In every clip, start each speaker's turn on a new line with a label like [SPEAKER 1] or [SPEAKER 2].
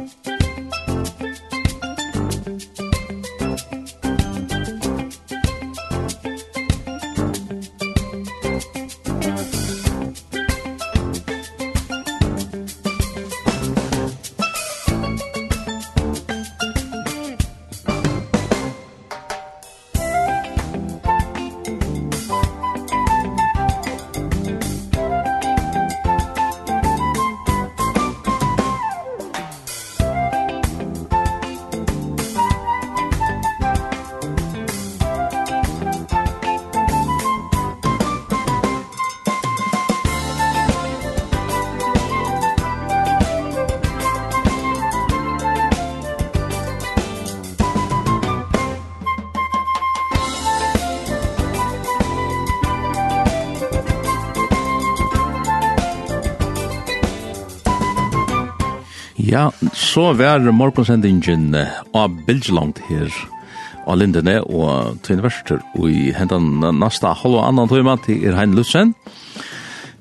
[SPEAKER 1] Musik så var morgonsendingen av Bilgelangt her av Lindene og til Verster og i hendan nasta halv og annan tøyma til er Hein Lutzen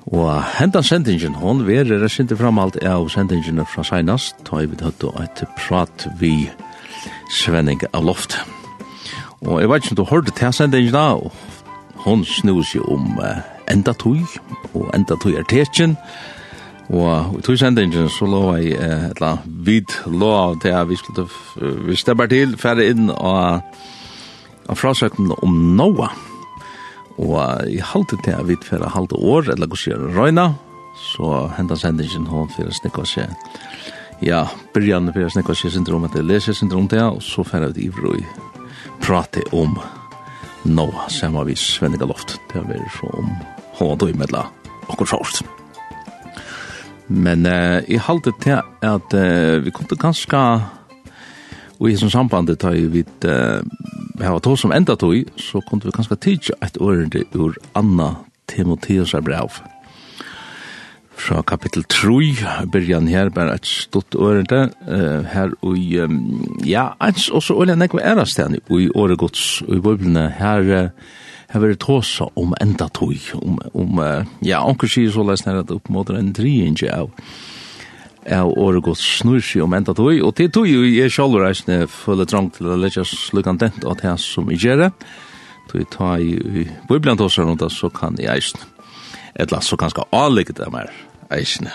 [SPEAKER 1] og hendan sendingen hon ver er sinti framhalt av sendingen fra seinast ta i vidt høtt og et prat vi Svenning av Loft. Og jeg vet ikke om du hørte til sendingen da hon snus jo om enda tøy og enda tøy er tekjen og Og i tog sendingen så lå jeg et eller annet vid lå av det vi skulle vi stepper til, færre inn og, og frasøkten om Noah. Og i halte til jeg vidt færre halte år, eller hva sier Røyna, så hentet sendingen hånd for å snikke og se. Ja, byrjan for å snikke og se syndrom etter lese syndrom til, og så færre vi til i prate om Noah, sammen vi Svenninger Loft. Det har vært så om hånd og i medla akkurat først. Men uh, jeg halte til at uh, vi kom til ganske og i sånn sambandet tar vi uh, har to som enda tog, så kom vi ganske tidlig et årende ur Anna Timotheus er brev. Fra kapittel 3, byrjan her, bare et stort årende, uh, her og i, um, ja, eins, også årende nekve ærestegn i åregods, og i bøyblene her, uh, har vært tåsa om enda tog, om, om ja, anker sier så leis nær at opp mot en triinje av av året gått snur seg om enda tog, og det tog jo jeg selv reisende føler trang til å lette slukkant dent av det som jeg gjør det, tog jeg ta i bøyblant tåsa rundt så kan jeg eisne, eller så kan skal avlegge det mer eisne.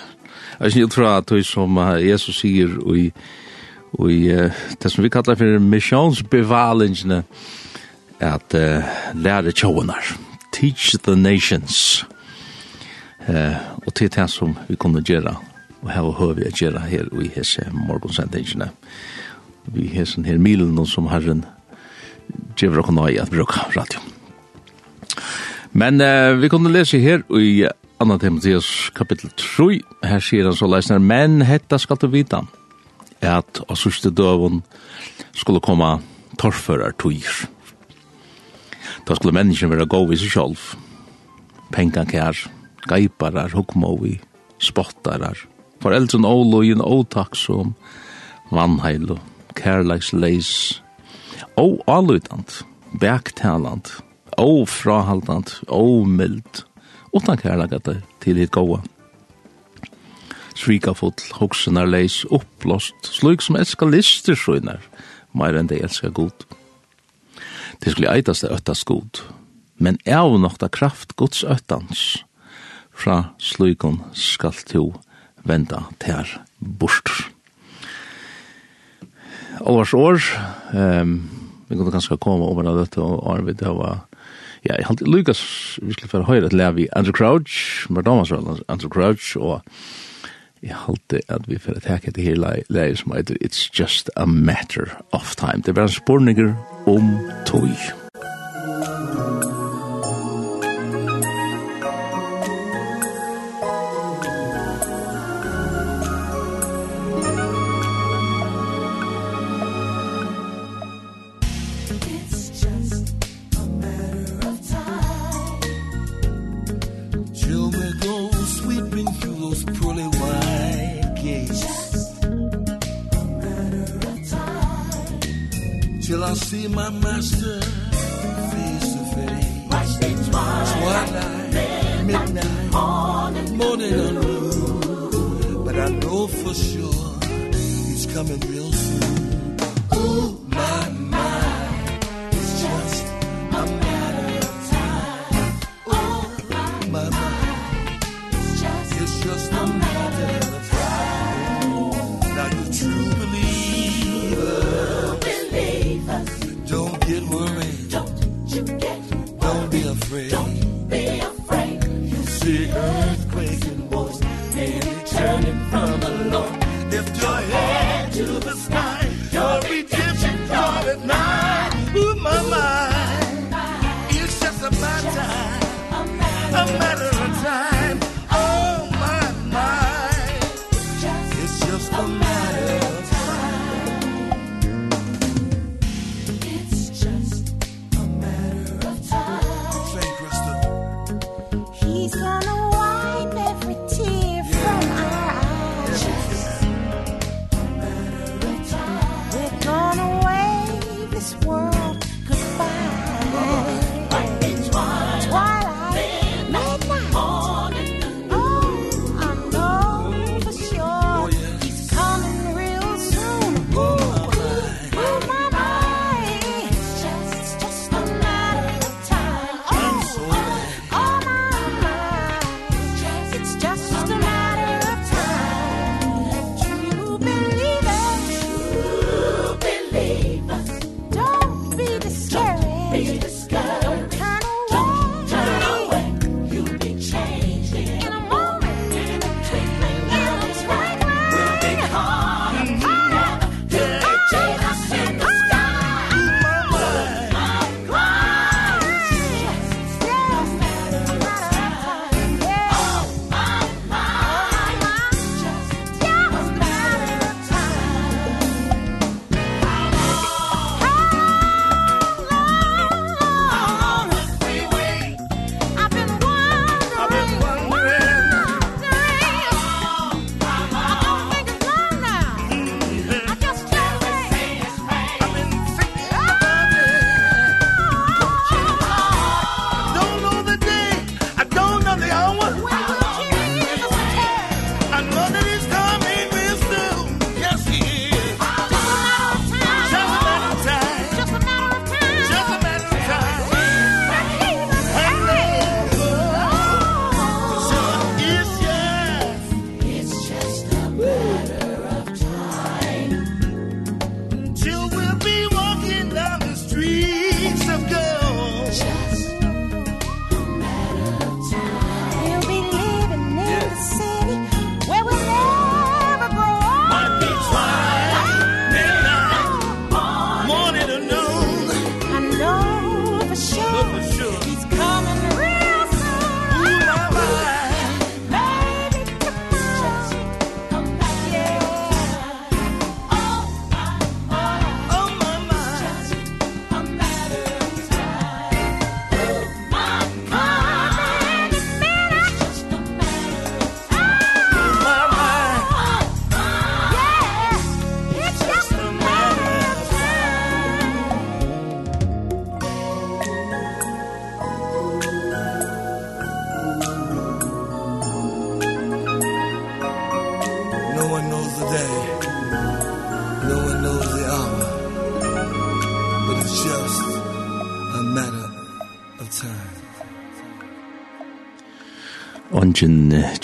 [SPEAKER 1] Jeg tror at det som Jesus sier og i, og i det som vi kallar for missionsbevalingene, at uh, lære tjåenar. Teach the nations. Uh, og til det som vi kunne gjøre, og her og høy vi gjøre her i hese morgonsendingene. Vi hesen her milen som herren gjør og nøye at bruke radio. Men uh, vi kunne lese her i Anna Timotheus kapittel 3. Her sier han så leisner, men hetta skal du vita at av sørste døven skulle komme torfører tøyer. Da skulle menneskene være gode i seg selv. Penkan geiparar, hukmovi, spottarar, foreldren ålojen, åtaksom, vannheil og kærleiksleis, og allutant, bæktalant, og frahaldant, og mild, utan kærleikata til hitt goa. Svikafot, hoksenar leis, upplost, slik som elskar lister sjøynar, meir enn de elskar god. Det skulle eitas det öttas god, men av nokta kraft gods öttans, fra slukon skal to venda ter bort. Års år, um, vi kunne kanskje komme over av dette, og Arvid, det var, ja, jeg halte Lukas, vi skulle få høyre et lev i Andrew Crouch, Mardamas Andrew Crouch, og jeg halte at vi får takke til her leir som heter It's just a matter of time. Det var en spurninger om tog.
[SPEAKER 2] I'll see my master face to face. Watch the twilight, twilight midnight, morning, morning and noon. But I know for sure he's coming real soon. Ooh, my don't be afraid. don't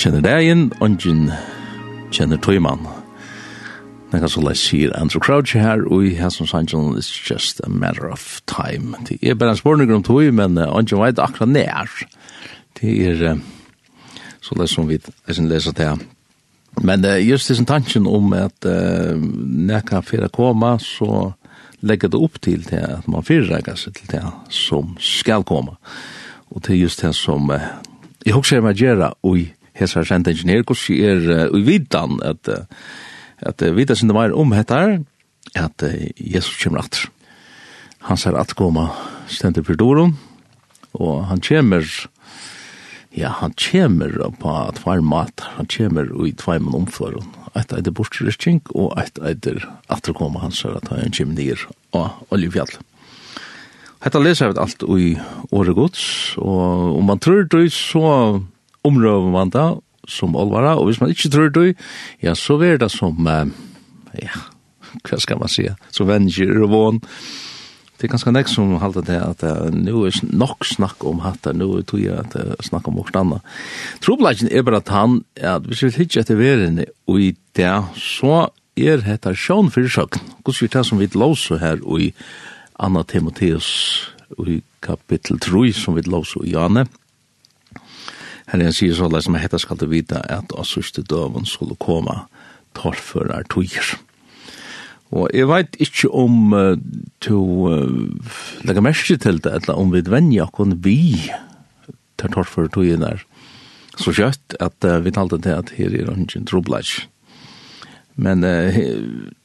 [SPEAKER 1] kjenner degen, ongen kjenner tøymann. Det kan så lest sier Andrew Crouch her, og i hans som sannsyn, it's just a matter of time. Det er bare en spørning om tøy, men ongen veit akkurat nær. Det er så lest som vi leser til her. Men uh, just det som tanken om at uh, nekka fyrir koma, så legger det opp til det at man fyrirreikar seg til det som skal koma. Og det er just det som uh, jeg husker meg gjøre i hesar sent ingeniør, hvordan er i vidan at at vita sinne var om hettar, at Jesus kommer atter. Han ser at koma stendur for doron, og han kommer, ja, han kommer på at var mat han kommer i tvær mann omføren. Eit eitir bortryskning, og eit eitir atter koma han ser at han kommer nir av oljefjall. Hetta leser vi alt i åregods, og om man tror det så omrøven man da, som olvara, og hvis man ikke tror det, ja, så er det som, ja, hva skal man si, som venger og vån. Det er ganske nek som halter det at uh, nå er nok snakk om hatt, nå er tog jeg at uh, snakk om vårt anna. Trobladjen er bare at han, at hvis vi hittir etter verden og i det, så er hetta sjón fyrir sjøkn. Guds vi det som vi låser her og i Anna Timotheus og i kapittel 3 som vi låser i Janne. Mm er Herren sier så leis, men hetta skal du vite at av sørste døven skulle komme torfører tøyer. Og jeg vet ikke om uh, to uh, legger merke til det, eller om vi venner kun vi tar torfører tøyer der så kjøtt at uh, vi talte til at her er ikke en troblad. Men uh,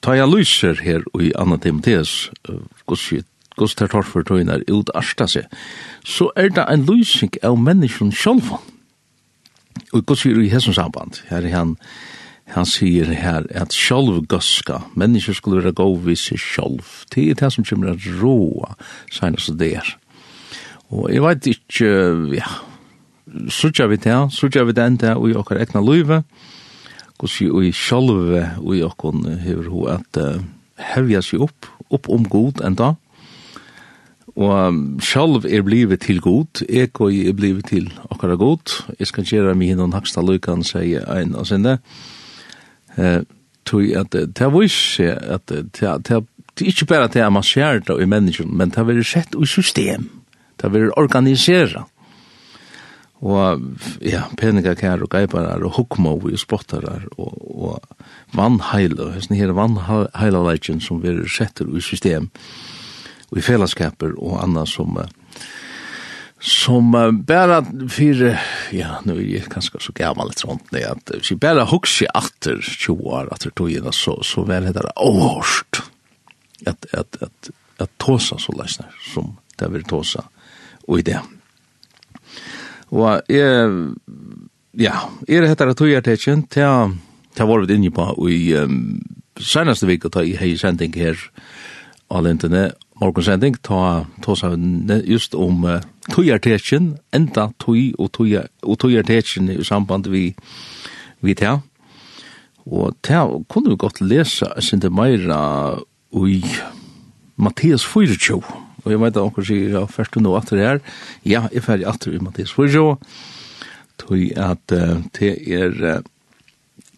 [SPEAKER 1] ta jeg lyser her i Anna Timotheus, uh, gos tar torfører tøyer ut arsta seg, så er det en lysing av menneskene sjølvånd og godt sier i hessens samband, her er han, han sier her at sjálf gøska, mennesker skulle være gov vid seg sjálf, det er det som kommer at råa, senast det er. Og jeg vet ikke, ja, sutja vi det, sutja vi det enda i okkar egna løyve, og sier i sjálf i okkar hever ho at hevja seg opp, opp om god enda, Og sjálv er blivet til god, og er blivet til akkara god. Jeg skal gjøre mig hinnom haksta lukan, sier ein av sinne. Eh, tog at det var ikke at det er ikke bare at det er massjært i mennesken, men det er sett i system. Det er organisera. Og ja, peninga kær og geiparar og hukmo og spottarar og, og vannheil og hesten her vannheilaleitjen som vi setter i system. Og i fellesskaper og annat som som bara för ja nu är jag kanske så gammal ett sånt det att vi bara huxar åter 20 år åter då ju så så väl det det årst att att att att tosa så läsna som det vill tosa och i det och är ja är det heter det tojer ja, till till var vi inne på i senaste veckan ta i hej sending här alentene morgonsending ta ta tosa just om uh, tøyartetjen, enda toj og tøy og tøyartetjen i samband vi vi ta. Og ta kunne vi godt lesa sinde meira ui Mattias 24. Og jeg vet at dere sier ja, først nå at det er, ja, jeg er ferdig at det er Mattias 24. tog at uh, det er uh,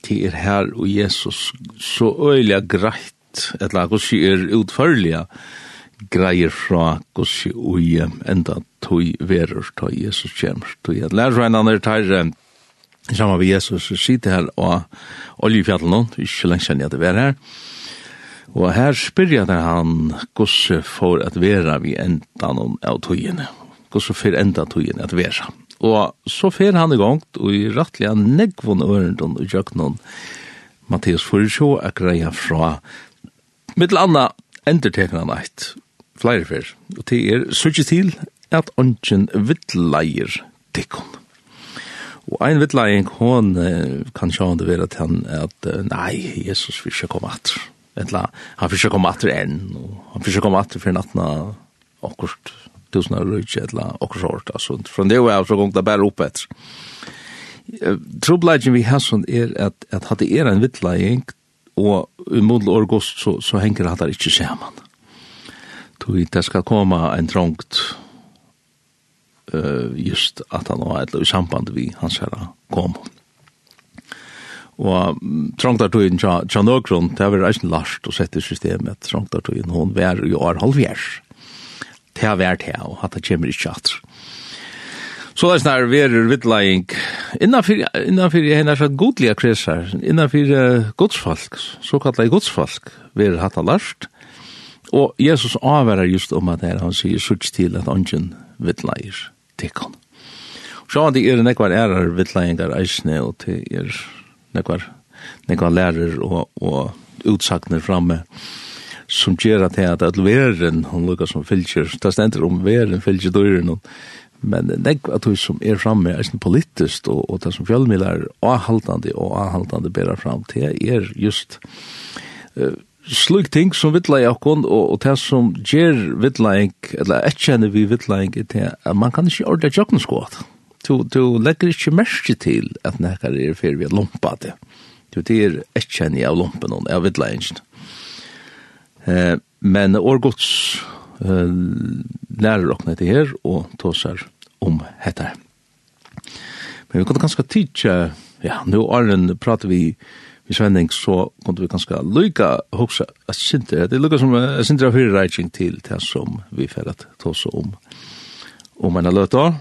[SPEAKER 1] det er her og Jesus så øyelig greit eller etla gossi er greier fra gossi ui enda tui verur ta Jesus kjemur tui at lærreinnan er tar saman vi Jesus sitte her og oljefjallet nå, ikke lengt kjenner jeg at det var her. Og her spyrja der han gossi for at vera vi enda noen av tuiene gossi for enda tuiene at vera. Og så fer han i gang og i rettelig negvun ørendun og jøknun Matteus 4, a greia fra Mittel anna endertekna nætt, flere fyr, og det er sørge til at ongen vittleier tikkun. Og ein vittleier, hon kan sjå om det vera til han at nei, Jesus vil ikke komme atter. Etla, han vil ikke komme atter enn, og han vil ikke komme atter for nattna akkurat tusen av rujtje, etla akkurat hård, altså, fra det var jeg så gong det bare opp etter. Trobladjen vi har sånn er at, at hadde er en vittleier, og i modell august så, så henger det ikke sammen. Tog det skal komme en trångt uh, just at han var et i samband vi hans herre kom. Og trångt er tog tøyen tja nøkron, det var reisen last og sett i systemet, trångt er tog tøyen, hun var i år halvgjers. Det har vært her, og at det kommer ikke atter. Så det er snar verur vidleing innanfyr, innanfyr henne er sånn godlige kresar, innanfyr uh, godsfalk, så kallar godsfalk, verur hatt alast. Og Jesus avverar just om at her, han sier sutt til at ongen vidleir tikkon. Så han er nekvar ærar vidleingar eisne, og det er nekvar, nekvar lærer og, og utsakner framme som gjør at det at veren, hun lukka som fylgjer, det stender om veren fylgjer døyren, og Men det at hun som er framme er sin politisk, og, og det som fjellmiddel er avhaltande og avhaltande bærer fram til, er just uh, slik ting som vittla i akkon, og, og det som gjør vittlaing, eller etkjenner vi vittlaing, er til at man kan ikke ordre tjokken skått. Du, du legger ikke merke til at nekkar er fyrir vi er lompa det. Du, det er etkjenner av lompen og av vittlaingen. Eh, men årgods uh, lærer okna etter her og tåsar om hetta. Men vi kunne ganske tidsa, ja, nå Arjen prater vi i Svenning, så kunne vi ganske lykka hoksa at sinter, det er lykka som uh, sinter av fyrir reising til det som vi fyrir at tåsa om om enn løtta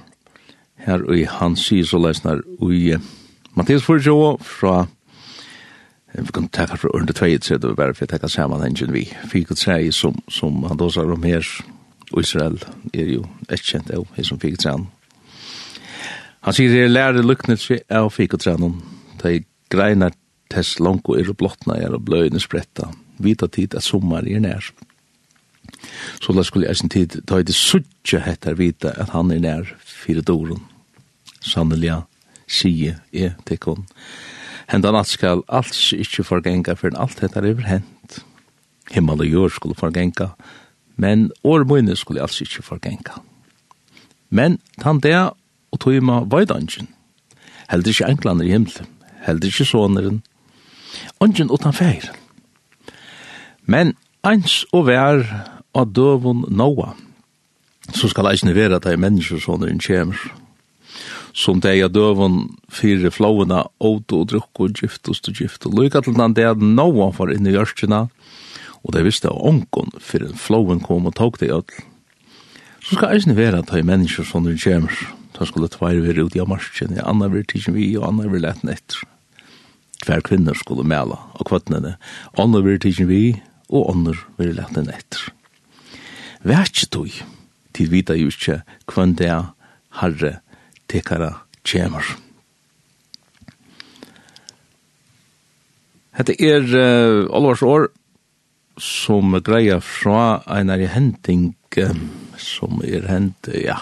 [SPEAKER 1] her og han sier så leisnar ui Mathias Furjo fra vi kan tacka fra under tveit, så det var bare for för att tacka sammanhangen vi fick att säga som som han då sa om her, Israel er jo et kjent av hur som fick träna. Han sier det er lærer seg av fikk och träna. De greinar tess långt er är blottna er og blöjne spretta. Vita tid at sommar er nær. Så la skulle jeg sin tid ta i det suttje hettar vita at han er nær fire doren. Sannelig, sige är tekon. Sannoliga Hendan alt skal alls ikkje forgenga, for alt dette er hent. Himmel og jord skulle forgenga, men år mine skulle alls ikkje forgenga. Men tann det og tog ima vajdangen. Heldur ikkje englander i himmelen, heldur ikkje soneren, ongen utan feir. Men eins og vær av døvun Noah, så skal eisne vera at ei menneskesoneren kjemur, som det er døven fire flåene, åte og drukk og gift og gift og lykke til den det er noen for inn i gjørstene, og det visste av ånken for en flåen kom og tok det ødel. Så skal eisen være at de mennesker som de kommer, da skulle tveir være ute i marsjen, andre vil tidsen vi, og andre vil lete etter. Hver kvinner skulle mela av kvøttene, andre vil tidsen vi, og andre vil lette etter. Vær ikke tog, til vita jo ikke hvem det er herre tekara kjemur. Hette er uh, Olvars år som greia fra einar i henting som er hent, ja,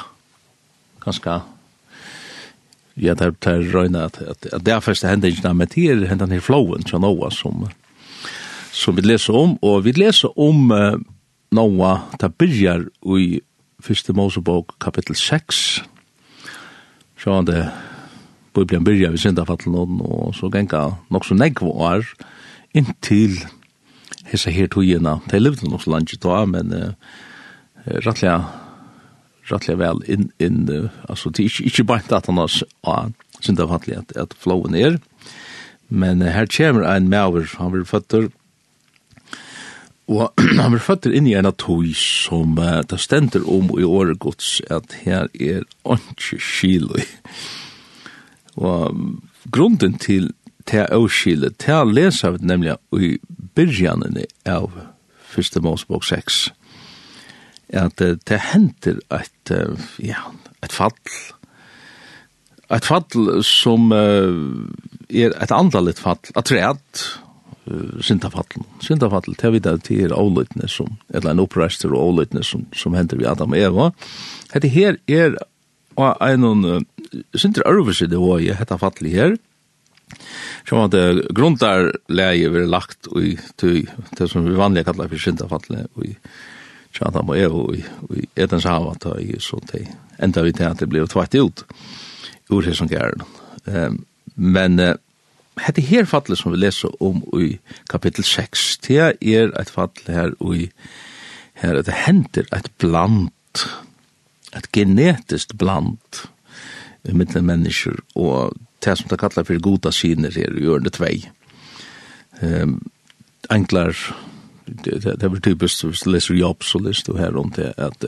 [SPEAKER 1] ganska ja, det er røyna at, at, at det er første hendingina, men det er hentan her flowen til Noah som, som vi leser om, og vi leser om uh, Noah, det byrjar i Fyrste Mosebok kapittel 6, sjående Bibelen byrja vi syndafattelen og så genga nok så negv år inntil hessa her togina. det levde nok så langt ta, men uh, rettelig rettelig vel inn, in, uh, altså det er ikke, ikke bare at han har uh, syndafattelen at, at flowen er, men uh, her kommer en maver, han vil føtter, Og han var føtter inn i en av tog som uh, det stender om i året gods at her er ikke kilo. Og um, grunden til til å skile, til å lese av nemlig i byrjanene av første Mosebok 6, at uh, det henter et, uh, ja, et fall, et fall som uh, er et andalit fall, at det uh, syndafallen. Syndafallen, det er vidt til er avløytene som, eller en opprester og avløytene som, som hender vi Adam og Eva. Hette her er og en noen synder øvelse det var i hette fallet her, som at grunnarleie var lagt i det som vi vanlig kallar for syndafallet og i Adam og Eva, og i Edens hava, så til enda vi til at det ble tvart ut ur hesson gæren. Men hette her fallet som vi leser om i kapittel 6, det er et fall her i her at det hender et bland, et genetisk bland mellom mennesker, og det som det kallar for goda syner her i ørne tvei. Um, enklar det det var typiskt så läser jobb så läser du här runt det att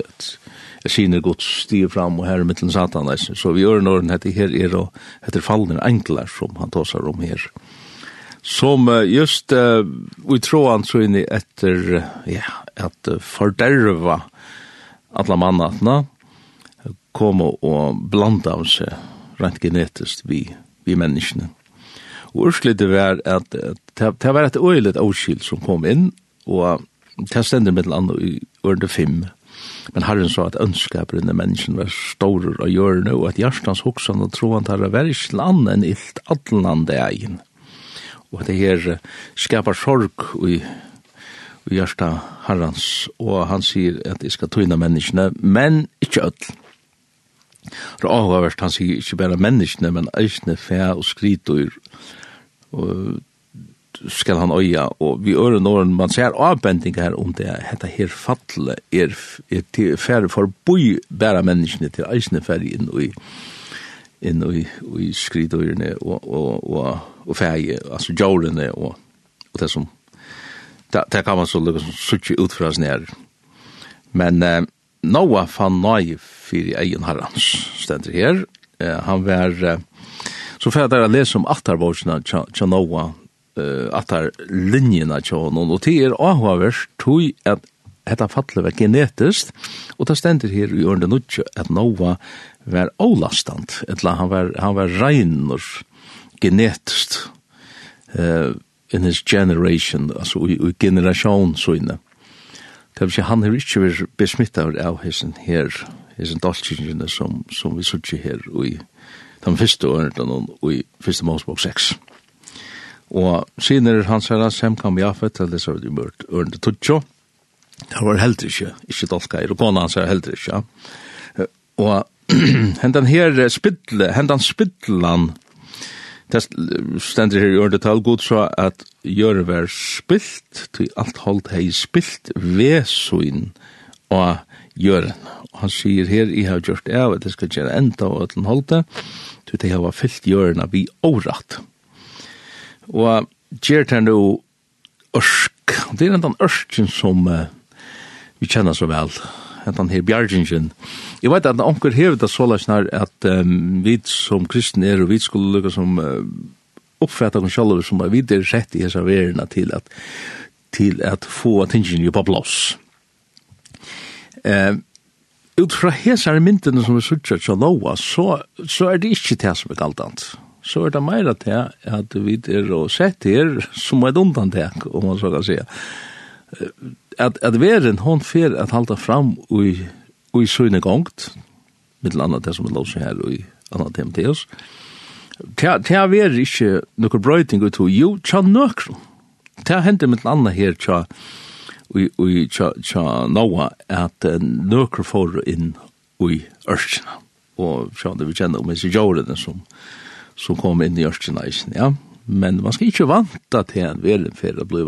[SPEAKER 1] jag gott stiger fram och här mitt i satan så vi gör någon heter här är då heter fallen enklar som han tar om här som just uh, vi tror han så in i efter ja att fördärva alla mannatna komma och blanda av sig rent genetiskt vi vi människorna. Och urslit det var at det var et øyelig avskilt som kom inn, og det stender med land i ørende fem. Men Herren sa at ønskaperne mennesken var store og hjørne, og at hjertens hoksan og troen tar av hver ikke land enn illt alle egen. Og det her skapar sorg i, i hjertet Herrens, og han sier at jeg skal tøyne menneskene, men ikke ødel. Det avhøverst, han sier ikke bare menneskene, men eisne fæ og skritøyr, og skal han øya, og vi ører når man ser avbending her om det hette her fatle er, er til færre for boi bæra menneskene til eisne færre inn i inn i, i skridøyrene og, og, og, og færre, altså djårene og, og det som det, det kan man så liksom suttje ut fra oss nær. Men eh, Noah fann nøy fyrir egen herrans stendur her. Eh, han var eh, så fyrir jeg lese om attarvårsene tja, tja Noah uh, attar linjerna til honom, og det er avhavers tog at hetta fallu var genetiskt, og det stendur her i ørende nutje at Noah var avlastant, etla han var, han var reinur genetiskt uh, in his generation, altså i, i generasjon so Det vil si, han har ikke vært besmittet av hessen her, hessen dalskingene som, som vi sitter her i de første årene og i første målsbok 6. Og senere hans herre, Sem Kam Jafet, eller så var vi mørt Ørne Tutsjo, det var heller ikke, ikke dolka, og kona hans herre heller ikke. Og hendan her spidle, hendan spidlan, det stender her i Ørne Tal, god så at gjør vær spilt, til alt holdt hei spilt, vesuin og gjøren. Og han sier her, jeg har gjort det, og det skal gjøre enda og at han holdt det, til det har fyllt gjørena vi åratt. Mm Og gjør det nå ørsk. Det er den ørsken som uh, vi kjenner så vel. Den her bjergingen. Jeg vet at anker hevet det så løs nær at um, vi som kristne er og vi skulle lukke som uh, oppfattet oss selv som er videre rett i hese verene til at, til at få tingene på plass. Eh, ut fra hese myndene som er suttet så Noah, så, så er det ikke det som er galdant så er det meira til at vi er og sett her som et undantek, om man så kan säga. At, at veren, hon fer at halda fram ui, ui søyne gongt, mittel annet det som er lovsig her ui annet tema til oss, til at veren ikke nokkur brøyting ut hui, jo, tja nøkru. Til at hender mittel annet her tja ui, ui, tja, tja noa, at nøkru får inn ui ørkina. Og tja, det vi kjenner om i sjårene som, som som kom inn i Ørsteneisen, ja. Men man skal ikke vanta til en velen for å bli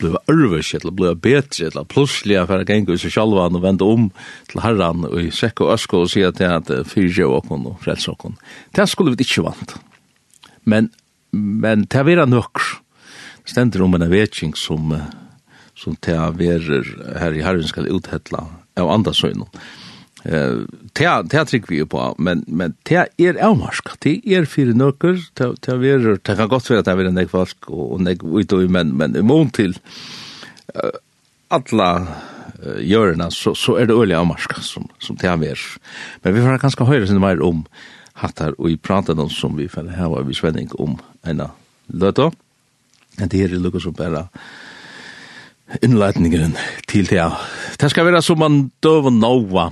[SPEAKER 1] bliva ørvers, eller bliva betre, eller plutselig for å genge seg sjalvan og vende om til herran og i sekk og øsko og sier til at fyrje og okkon og frelse okkon. Det skulle vi ikke vant. Men, men det er nok. Det stender om en vetjing som, som det er her i herren skal uthettla av andre Ja Eh, te trykk vi på, men men te er avmarsk. Det er fire nøkker, te te det kan godt være at det er en ek folk og nek ut og men men i mån til uh, alla uh, så så er det øyelig avmarsk som som te ver. Men vi får ganske høyre sin mer om hattar og i prata noen som vi får var vi svenning om ena løtta. Men det er det lukka som bare innleitningeren til det. Det skal være som man døver nova,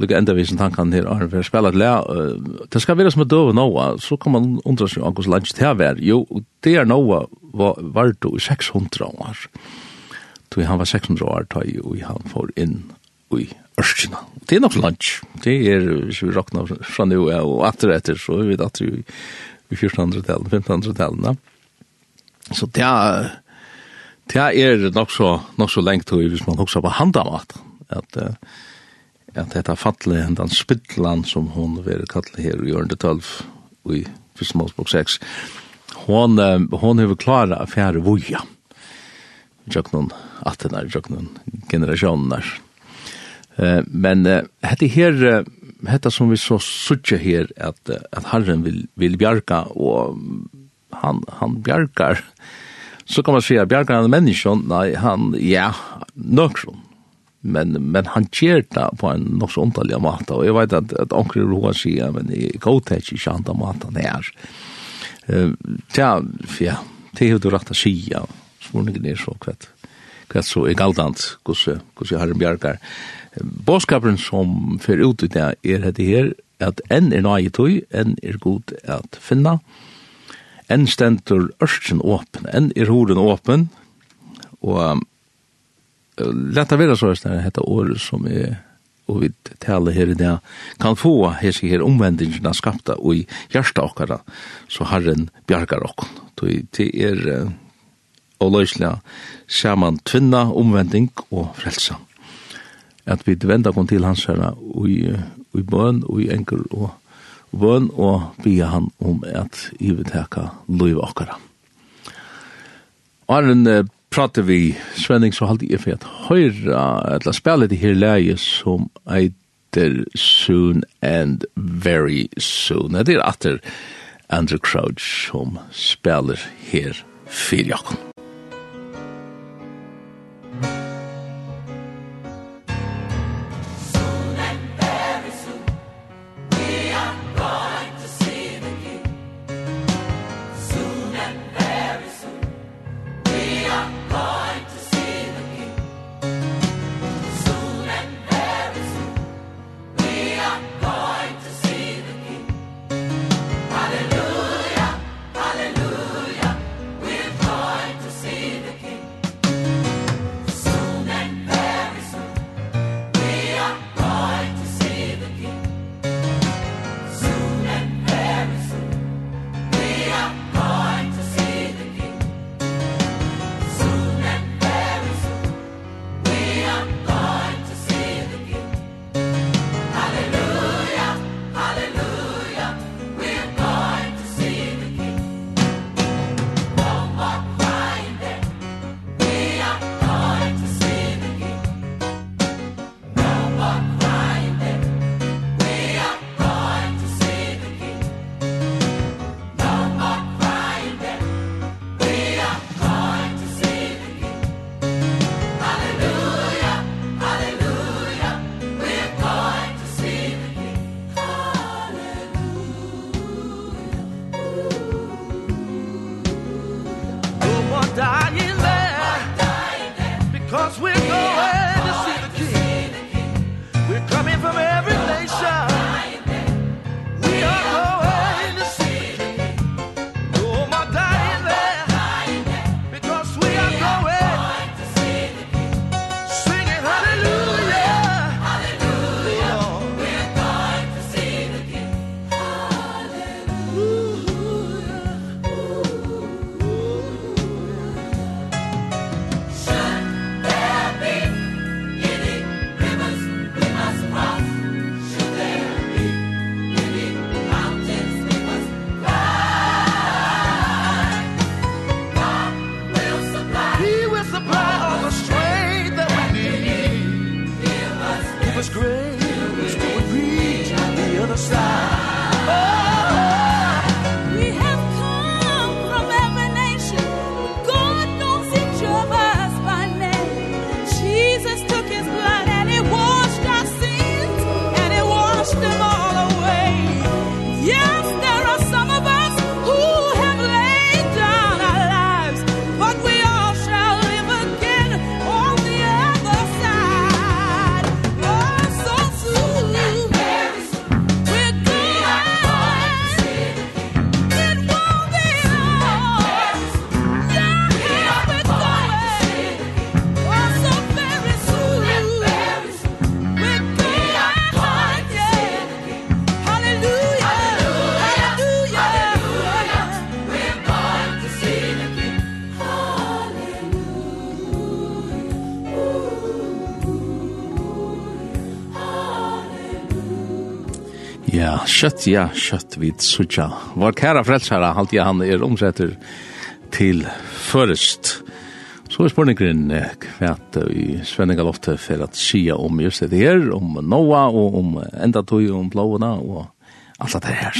[SPEAKER 1] lukka enda visen tankan her, Arne, for å spela et lea, det skal være som et døve noa, så kan man undra seg om hvordan landet det. Jo, det er noa var du i 600 år. Tog han var 600 år, tog jo han får inn i Ørskina. Det er nok lunch Det er, hvis vi råkna fra nu, og atter etter, så er vi atter i 1400-talen, 1500-talen. Så det er, det er nok så, nok så lengt, hvis man hoksa på handamat at, uh, at dette fattelig den spittlan som hon vil kalle her i Jørn 12 i Fyrste Målsbok 6 hon, hon er klara affære vuja jøknun attenar, jøknun generasjonar eh, men eh, hette her hette som vi så suttje her at, at Herren vil, vil bjarga og han, han bjargar. Så kan man si at bjargar han menneskjon nei han, ja, nøkron men men han kjerta på en nok så ontalig mata og jeg vet at at onkel Roa sier men i Gotek i Shanta mata er. Eh ja, ja, det er jo rett å si ja. Smurningen er så kvett. Kvett så er galdant, hvordan jeg har en bjergar. Båskapen som fer ut i det er dette her, at en er nøye tøy, en er god at finna, en stendur ørsten åpen, en er horen åpen, og leta vera så här detta år som är och vi talar här i det kan få här sig här omvändningen skapta och i hjärta och så Herren bjargar och det är och lösliga saman tvinna omvändning och frälsa at vi venda kom til hans herra og i, i bøn og i enkel og, og bøn og bia han om at i vil teka loiv okkara. Og er prater vi Svenning så halde jeg for at høyra eller spela det her leie som eiter Soon and Very Soon. Det er atter Andrew Crouch som spelar her fyrir jakken. Kjøtt, ja, kjøtt vid suttja. Vår kæra frelsara, halte jeg han er omsetter til først. Så er spørningren kvæt i Svenninga Lofte for at sia om just det her, om Noa og om enda tog om blåna og alt det her.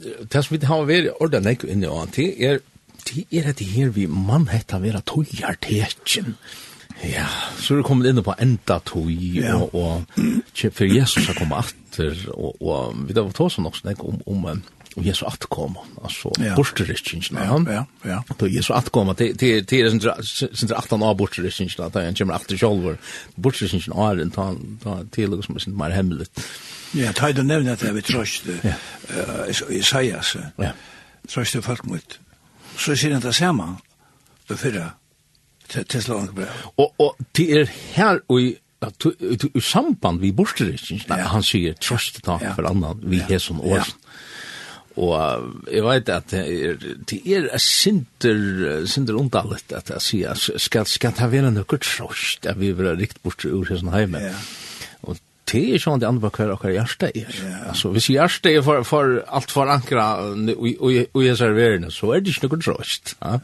[SPEAKER 1] Det som vi har vært ordentlig inne og annet, er det er det her vi mann hetta vera tøyar tekjen. Ja, så er det kommet inn på enda tøy og, og for Jesus har kommet atter, og, og vi da var tås nok snakk om, om, om Jesu atkom, altså
[SPEAKER 3] ja.
[SPEAKER 1] bortrykkingen av
[SPEAKER 3] han. Ja, ja.
[SPEAKER 1] Då Jesu atkom, det er sin aftan av bortrykkingen, at han kommer alltid sjálfur, bortrykkingen av han, ta, ta til som er sin mer hemmelig.
[SPEAKER 3] Ja, ta i den nevne at jeg vil trøst,
[SPEAKER 1] ja.
[SPEAKER 3] uh, Isaias, trøste folk mot. Så sier han det samme, det fyrre, til Slavank
[SPEAKER 1] Og, og det er her og i samband vi borsterikking,
[SPEAKER 3] ja.
[SPEAKER 1] han sier trøst
[SPEAKER 3] Ja.
[SPEAKER 1] for annan, vi
[SPEAKER 3] ja.
[SPEAKER 1] har sånn år. Og jeg vet at det er det er sinter, sinter undalit at jeg sier, skal, skal det være noe trøst, at vi vil ha rikt bort ur hessen heime.
[SPEAKER 3] Ja.
[SPEAKER 1] Og det er sånn det andre på hver akkurat hjerte er.
[SPEAKER 3] Ja.
[SPEAKER 1] Altså, hvis hjerte er for, for alt for ankra og jeg serverer så er det ikke noe trøst. Ja?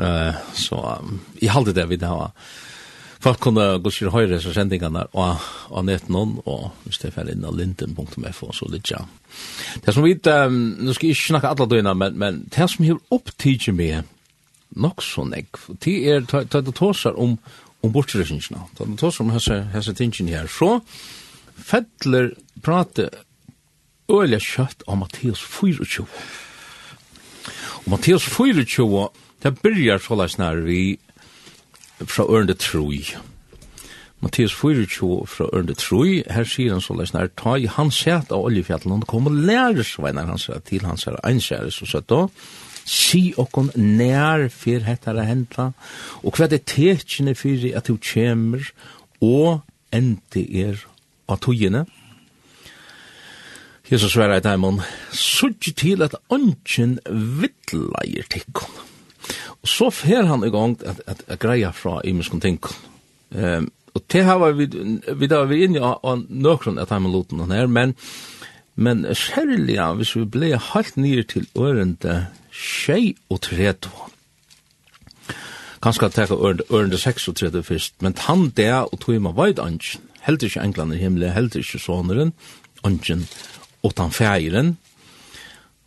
[SPEAKER 1] Uh, så um, jeg halte det vi da var folk kunne gå til høyre så sendingene og, og nett noen, og hvis det er ferdig inn av linden.fo, så litt ja. Det som vi, um, nå skal jeg ikke snakke alle døgnet, men, men det som har opptidig meg, nok så nek, det er det du tåser om, om bortresningsene, det tåser om hese, hese tingene her, så fettler prate øyelig kjøtt av Matteus 24. Og Matteus 24, det byrjar så leis nær vi fra ørende troi. Mattias 24 fra ørende troi, her sier han så løsne her, ta i hans set av oljefjallen, og kom og lærer sveinar hans til hans her einskjæres og søtt da, si okkon nær fyr hettar a henta, og hva det tekjene fyr at du kjemer, og endi er av togjene. Jesus sverre i daimon, sutje til at ongen vittleier tikkon. Og så fer han i gang at, at, at greia fra imenskon ting. Um, og det her var vi, vi da vi inne av nøkron at han loten han her, men, men særlig ja, hvis vi ble halvt nere til ørende tjei og tredo. kanskje at teka ørende, ørende seks og tredo først, men han det og tog ima veit ansjen, heldur ikke englander himmelig, heldur ikke såneren, ansjen, og tan fægeren,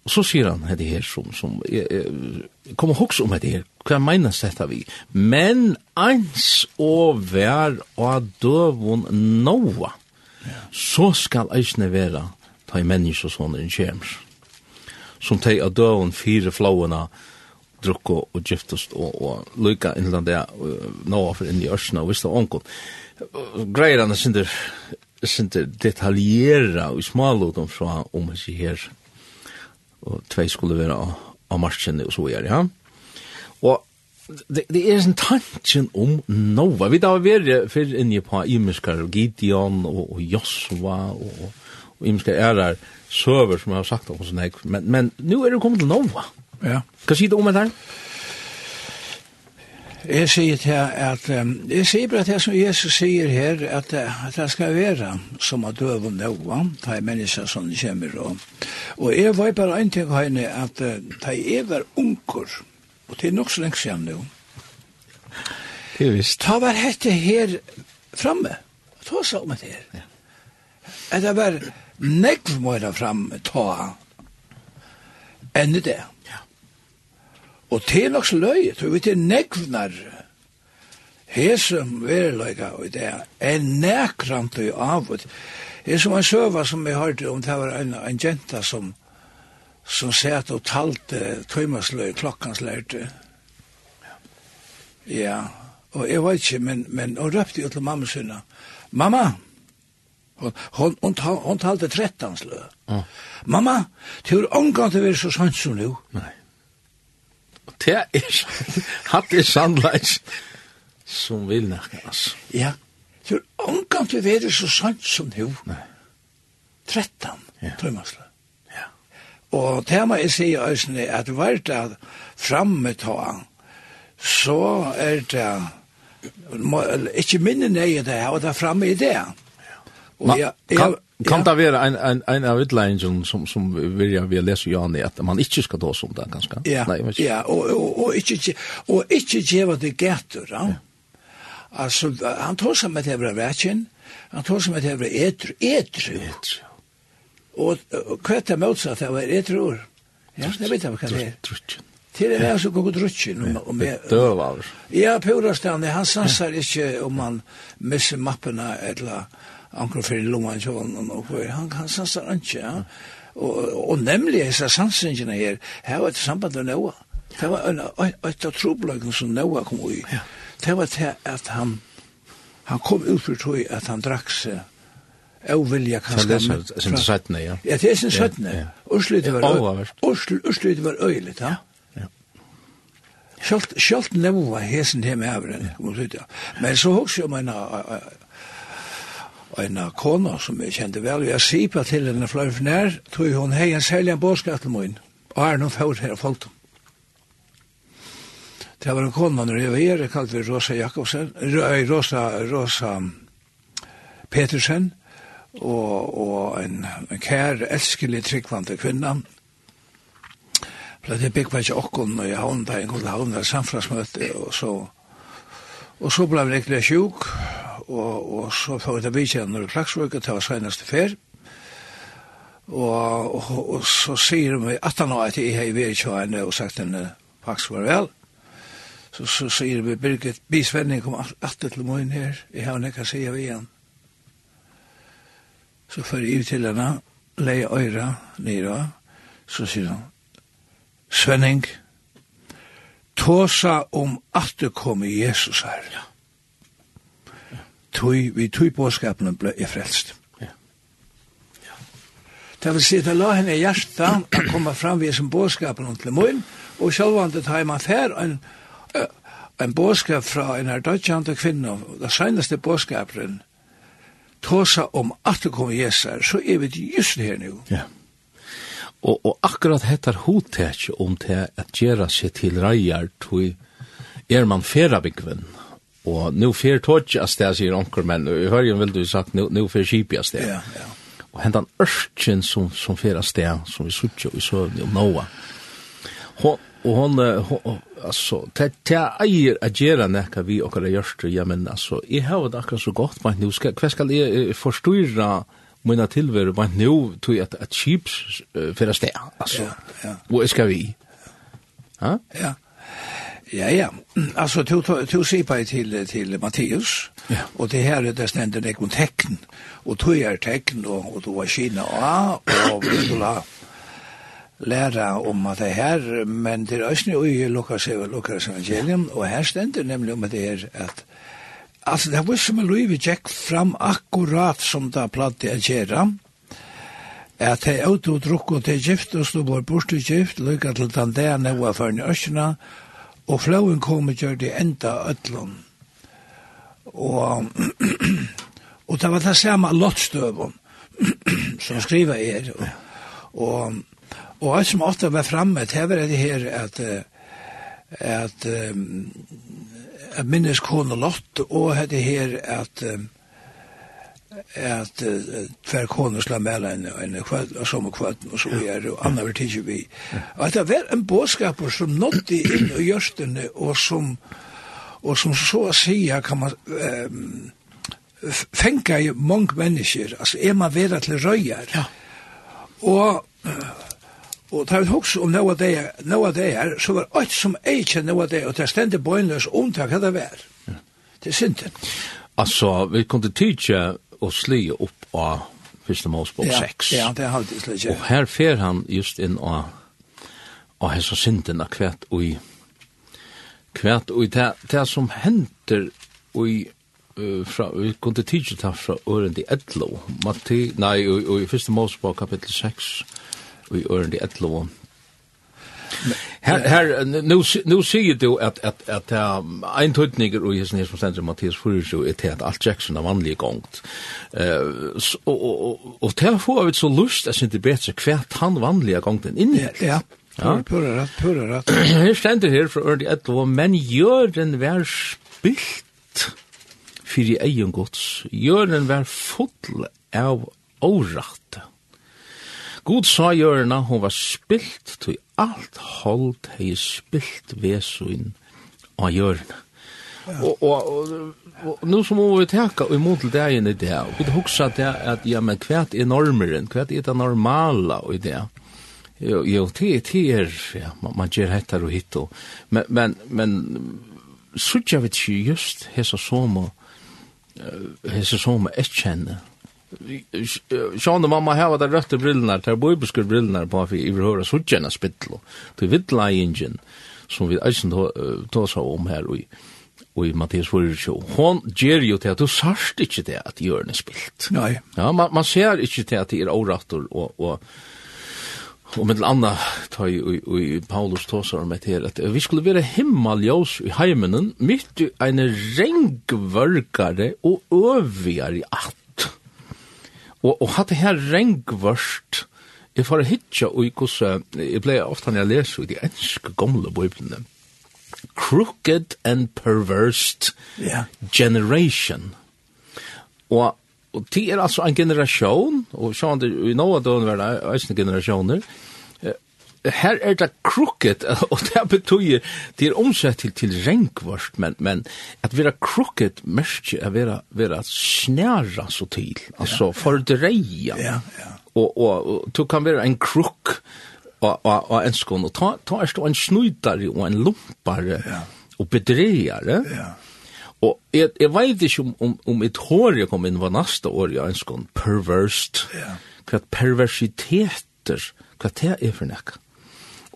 [SPEAKER 1] Og så sier han hette her som, som jeg, jeg kommer hoks om hette her, hva menes dette vi? Men eins og vær og døvun noa, ja. så skal eisne være ta i menneske og sånne kjems. Som teg av døvun fire flåene, drukko og giftast og, og lykka innland det noa for inn i ørsene og visst av onkon. Greier han er sinter detaljera og smalodom fra om hans her og tvei skulle være av marsjen og så gjør, ja. Og det, det er en tanken om Nova. Vi da har vært før inne på Imeskar og Gideon og, og Josva og, og, Imeskar er der søver som jeg har sagt om sånn, men, men nå er det kommet til Nova.
[SPEAKER 3] Ja.
[SPEAKER 1] Hva sier du om det her? Ja.
[SPEAKER 3] Jeg sier til at, um, jeg sier bare det som Jesus sier her, at, at det skal være som at døve noe, de mennesker som kommer. Og, og jeg var bare en ting henne, at de er var unger, og det er nok så lenge siden nå.
[SPEAKER 1] Det er visst.
[SPEAKER 3] Ta var hette her framme, ta seg om det her. Ja. At det var nekv må framme, ta enn det der. Og til nok så løy, tror vi til nekvnar hesum veruleika og det er nekrant og avut. Det er som en søva som jeg hørte om, det var en, en jenta som som sett og talte tøymasløy klokkans lærte. Ja, og jeg vet ikke, men, men hun røpte jo til mamma sinna. Mamma! Hon, hon, hon, hon talte trettansløy.
[SPEAKER 1] Ja.
[SPEAKER 3] Mm. Mamma, til omgang til vi er så sant som nu.
[SPEAKER 1] Nei. Og det er, hatt er sannleis som vil nekka, altså.
[SPEAKER 3] Ja, for omgang til være så sant som nu.
[SPEAKER 1] Nei.
[SPEAKER 3] 13,
[SPEAKER 1] ja.
[SPEAKER 3] tøymasla.
[SPEAKER 1] Ja.
[SPEAKER 3] Og det må jeg sier, Øysen, at var det framme ta, så er det, må, ikke minne nøye det, og det er framme i det. Ja
[SPEAKER 1] Och
[SPEAKER 3] jeg,
[SPEAKER 1] kan kan
[SPEAKER 3] ja.
[SPEAKER 1] det være en en en av utländingen som som vil jeg vil lese Jan i, at man ikke skal ta som det ganska. Nej, ikke.
[SPEAKER 3] ja, og, og, og, ikke, och inte ge vad det gätter, ja. Altså, han tar seg med det här vekken, Han tar seg med det här etru etru. er det motsatt det var etru. Ja, det vet jeg hva det er.
[SPEAKER 1] Trutjen.
[SPEAKER 3] Til det er så gode drutjen.
[SPEAKER 1] Døvar.
[SPEAKER 3] Ja, Purastan, han sansar ikke om man misser mappene eller anker for lungan kjånen, og han kan sansa ikke, ja. Og, og nemlig disse sansingene her, her var et samband med Noah. Det var en, et av trobløkken som Noah kom i.
[SPEAKER 1] Ja.
[SPEAKER 3] Det var til at han, han kom ut for tog at han drakk seg Ovilja
[SPEAKER 1] vil
[SPEAKER 3] jeg.
[SPEAKER 1] Det er sin søttene, ja.
[SPEAKER 3] Ja, det er sin søttene.
[SPEAKER 1] ja.
[SPEAKER 3] Ørslydet var øyelig, ja. Sjalt sjølt nevva hesen til med avren, men så hos jeg mener, en kona som jeg kjente vel, og jeg sipa til henne fløy for nær, tog hun hei en særlig en båskatt til min, og er noen fjord her og folk. Det var en kona når jeg var her, jeg kalte vi Rosa Jakobsen, Rosa, Rosa Petersen, og, og en, en kær, elskelig, tryggvante kvinna. Ble det bygg var ikke okkon, og jeg havnet der, jeg kunne havnet samfunnsmøte, og så, og så ble vi egentlig sjuk, og og, og så får jeg det vidtjenner i Klagsvøk, det var seneste fer. Og, og, og så sier de at han har et i hei virkjøyene og sagt henne faktisk var vel. Så, så sier vi Birgit, bisvenning kom alltid til morgen her, jeg har nekka sier vi igjen. Så fyrir jeg til henne, leie øyra, nere, så sier han, Svenning, tåsa om at det kom i Jesus her. Ja tøy, vi tøy påskapen ble i frelst.
[SPEAKER 1] Ja. ja.
[SPEAKER 3] Det vil si, det la henne i hjertet å komme fram ved som påskapen til munn, og sjølvandet har man fær en, en påskap fra en her dødjande kvinne, det seneste påskaperen, tåsa om at det kommer Jesus, så er vi just her nu.
[SPEAKER 1] Ja. Og, og akkurat hettar hotet om til at gjøre seg til reier, tog er man ferabikven. Ja Og nu fer tåtje av sted, sier onker, men i høyen vil du sagt, nu, nu fer kip av sted.
[SPEAKER 3] Ja, ja.
[SPEAKER 1] Og hentan ørkjen som, som fer av sted, som vi suttje og i søvn om Noah. Hon, og hon, hon altså, det, det eier å gjøre nekka vi okkar hva gjørst, ja, men altså, jeg har det akkurat så godt, men nu skal, hva skal jeg forstyrra mina tilveru, men nu tog jeg at, at fer av sted, altså,
[SPEAKER 3] ja, ja.
[SPEAKER 1] og skal vi. Ja,
[SPEAKER 3] ja. Ja, ja. Alltså du du bare till till Matteus.
[SPEAKER 1] Ja.
[SPEAKER 3] Och det här er det ständer det om tecken och tror er tecken och och då var Kina och vill la lära om at det her, men det er også noe i Lukas Lukas evangelium och här ständer nämligen om det er att alltså det var som Louis Jack fram akkurat som det platt att göra at hei auto drukko til gift og stod bort bort til gift, lykka til den der neva for en Østjena, Og flåen kom og gjør det enda ødlån. Og, og det var det samme lottstøvån som skriver er. Og, og, og alt som ofte var framme, det var det her at, at, at, at minnes kone lott, og det her at, at at uh, tver kone slår mela en, en kvöld, og som kvöld, og så er og anna vil tidsi vi. Og det var en bådskaper som nådde inn i gjørstene, og som, og som så å sige, kan man, um, fengar i mange mennesker, altså er man vera til røyar.
[SPEAKER 1] Ja.
[SPEAKER 3] Og, og tar vi hoks om noe av det, noe av det her, så var alt som ikke noe av det, og det stendte bøgnløs omtak hva det var. Det er synden.
[SPEAKER 1] Altså, vi kunne tidsja og slye opp av første målsbok 6.
[SPEAKER 3] Ja, ja, det har det slett.
[SPEAKER 1] Og her fer han just inn av og hessa synden av kvært og i kvært og i det, det som henter og i uh, fra, vi kunne tidsi ta fra øren i Edlo, Matti, nei, og, og i første målsbok kapittel 6, og i øren i Edlo, Her, her, nu, nu sier du at, at, at um, ein tøytninger og hessen her som stender Mathias Furusjo er til at alt Jackson er vanlig gongt. Uh, so, og, og, og til å få av et så lust, jeg synes det bedre, hvert han vanlige gongten innhelt.
[SPEAKER 3] Ja,
[SPEAKER 1] ja.
[SPEAKER 3] Pura rett, pura rett.
[SPEAKER 1] Her stender her fra Ørdi Edlo, men gjør den vær spilt fyrir egen gods. Gjør den vær full av årette. God sa gjørna, hon var spilt, tog alt holdt hei spilt vesuin av gjørna. Ja. Og, og, og, og nå så må vi teka imot til dagen i det, og vi hugsa det at, ja, men hva er normeren, hva er det normala i det? Jo, jo det er, det er, ja, man, man gjør hettar og hitt, og, men, men, men, suttja vi ikke just hessa som, hessa som er kjenne, Sjón mamma hava der røtte brillnar, der bøbeskur brillnar på fi yvir høra suttjena spittlo, til vitla som vi eisen tåsa om her og og i Mathias Fyrirsjå, hon gjer jo til at du sørst ikkje det at gjøren er spilt.
[SPEAKER 3] Nei.
[SPEAKER 1] Ja, man, man ser ikkje til at det er årattor og, og, og med anna tar jo i Paulus tåsar om et her, at vi skulle være himmeljøs i heimenen, mitt i en rengvørkare og øvigare i att. Og, og hatt det her rengvørst, jeg får hitja og jeg gosse, jeg ble ofta når jeg leser i de enske gamle bøyblene, crooked and perversed
[SPEAKER 3] yeah.
[SPEAKER 1] generation. Og, og det er altså en generasjon, og sjående, vi nå at det er eisne generasjoner, her er det krukket, og det betyr, det er omsett til, til renkvart, men, men at vera krukket mest er vera, vera snæra så til, altså for dreia.
[SPEAKER 3] Ja, ja.
[SPEAKER 1] Og, og, og du kan vera en krukk og, og, og en skån, og ta, ta erst en snøytare og en lumpare
[SPEAKER 3] ja.
[SPEAKER 1] og bedreiare.
[SPEAKER 3] Ja.
[SPEAKER 1] Og jeg, jeg vet ikke om, om, om et hår jeg kom inn var neste år, jeg ønsker en perverst.
[SPEAKER 3] Ja.
[SPEAKER 1] Hva perversiteter, hva det er for nekka?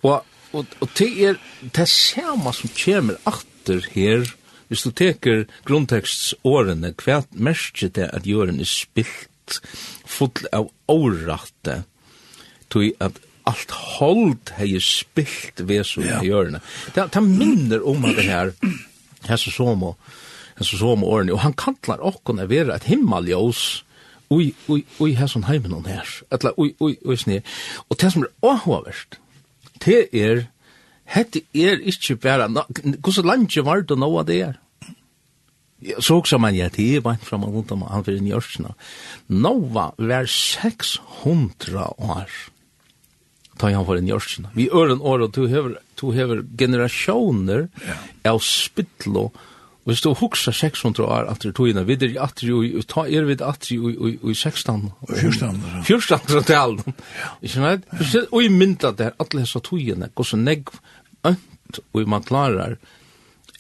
[SPEAKER 1] Og, og, og det er det samme som kommer atter her, hvis du teker grunntekstårene, hva merker det at jorden er spilt full av årette, tog at allt hold hei spilt vesu
[SPEAKER 3] ja.
[SPEAKER 1] i hjørne. Det, det minner om at det her, her så som og, her så som og årene, og han kallar okkon å være et himmeljås ui, ui, ui, her som heimen her, etla, ui, ui, ui, ui, Og det som er åhåverst, ui, det er, hette er ikke bare, hvordan landet var det nå det er? Så også man, ja, det er bare fra og rundt om han fyrir njørsna. Nova var 600 år ta han for en njørsna. Vi øren år, og du hever, du hever generasjoner ja. av spittlo og Og hvis du hukser 600 år etter togene, vi er atri og ta er vi atri og i 16.
[SPEAKER 3] Og 14.
[SPEAKER 1] 14. talen. Ikke sant? Og i mynda der, alle hessa togene, gå så negv ønt, og man klarar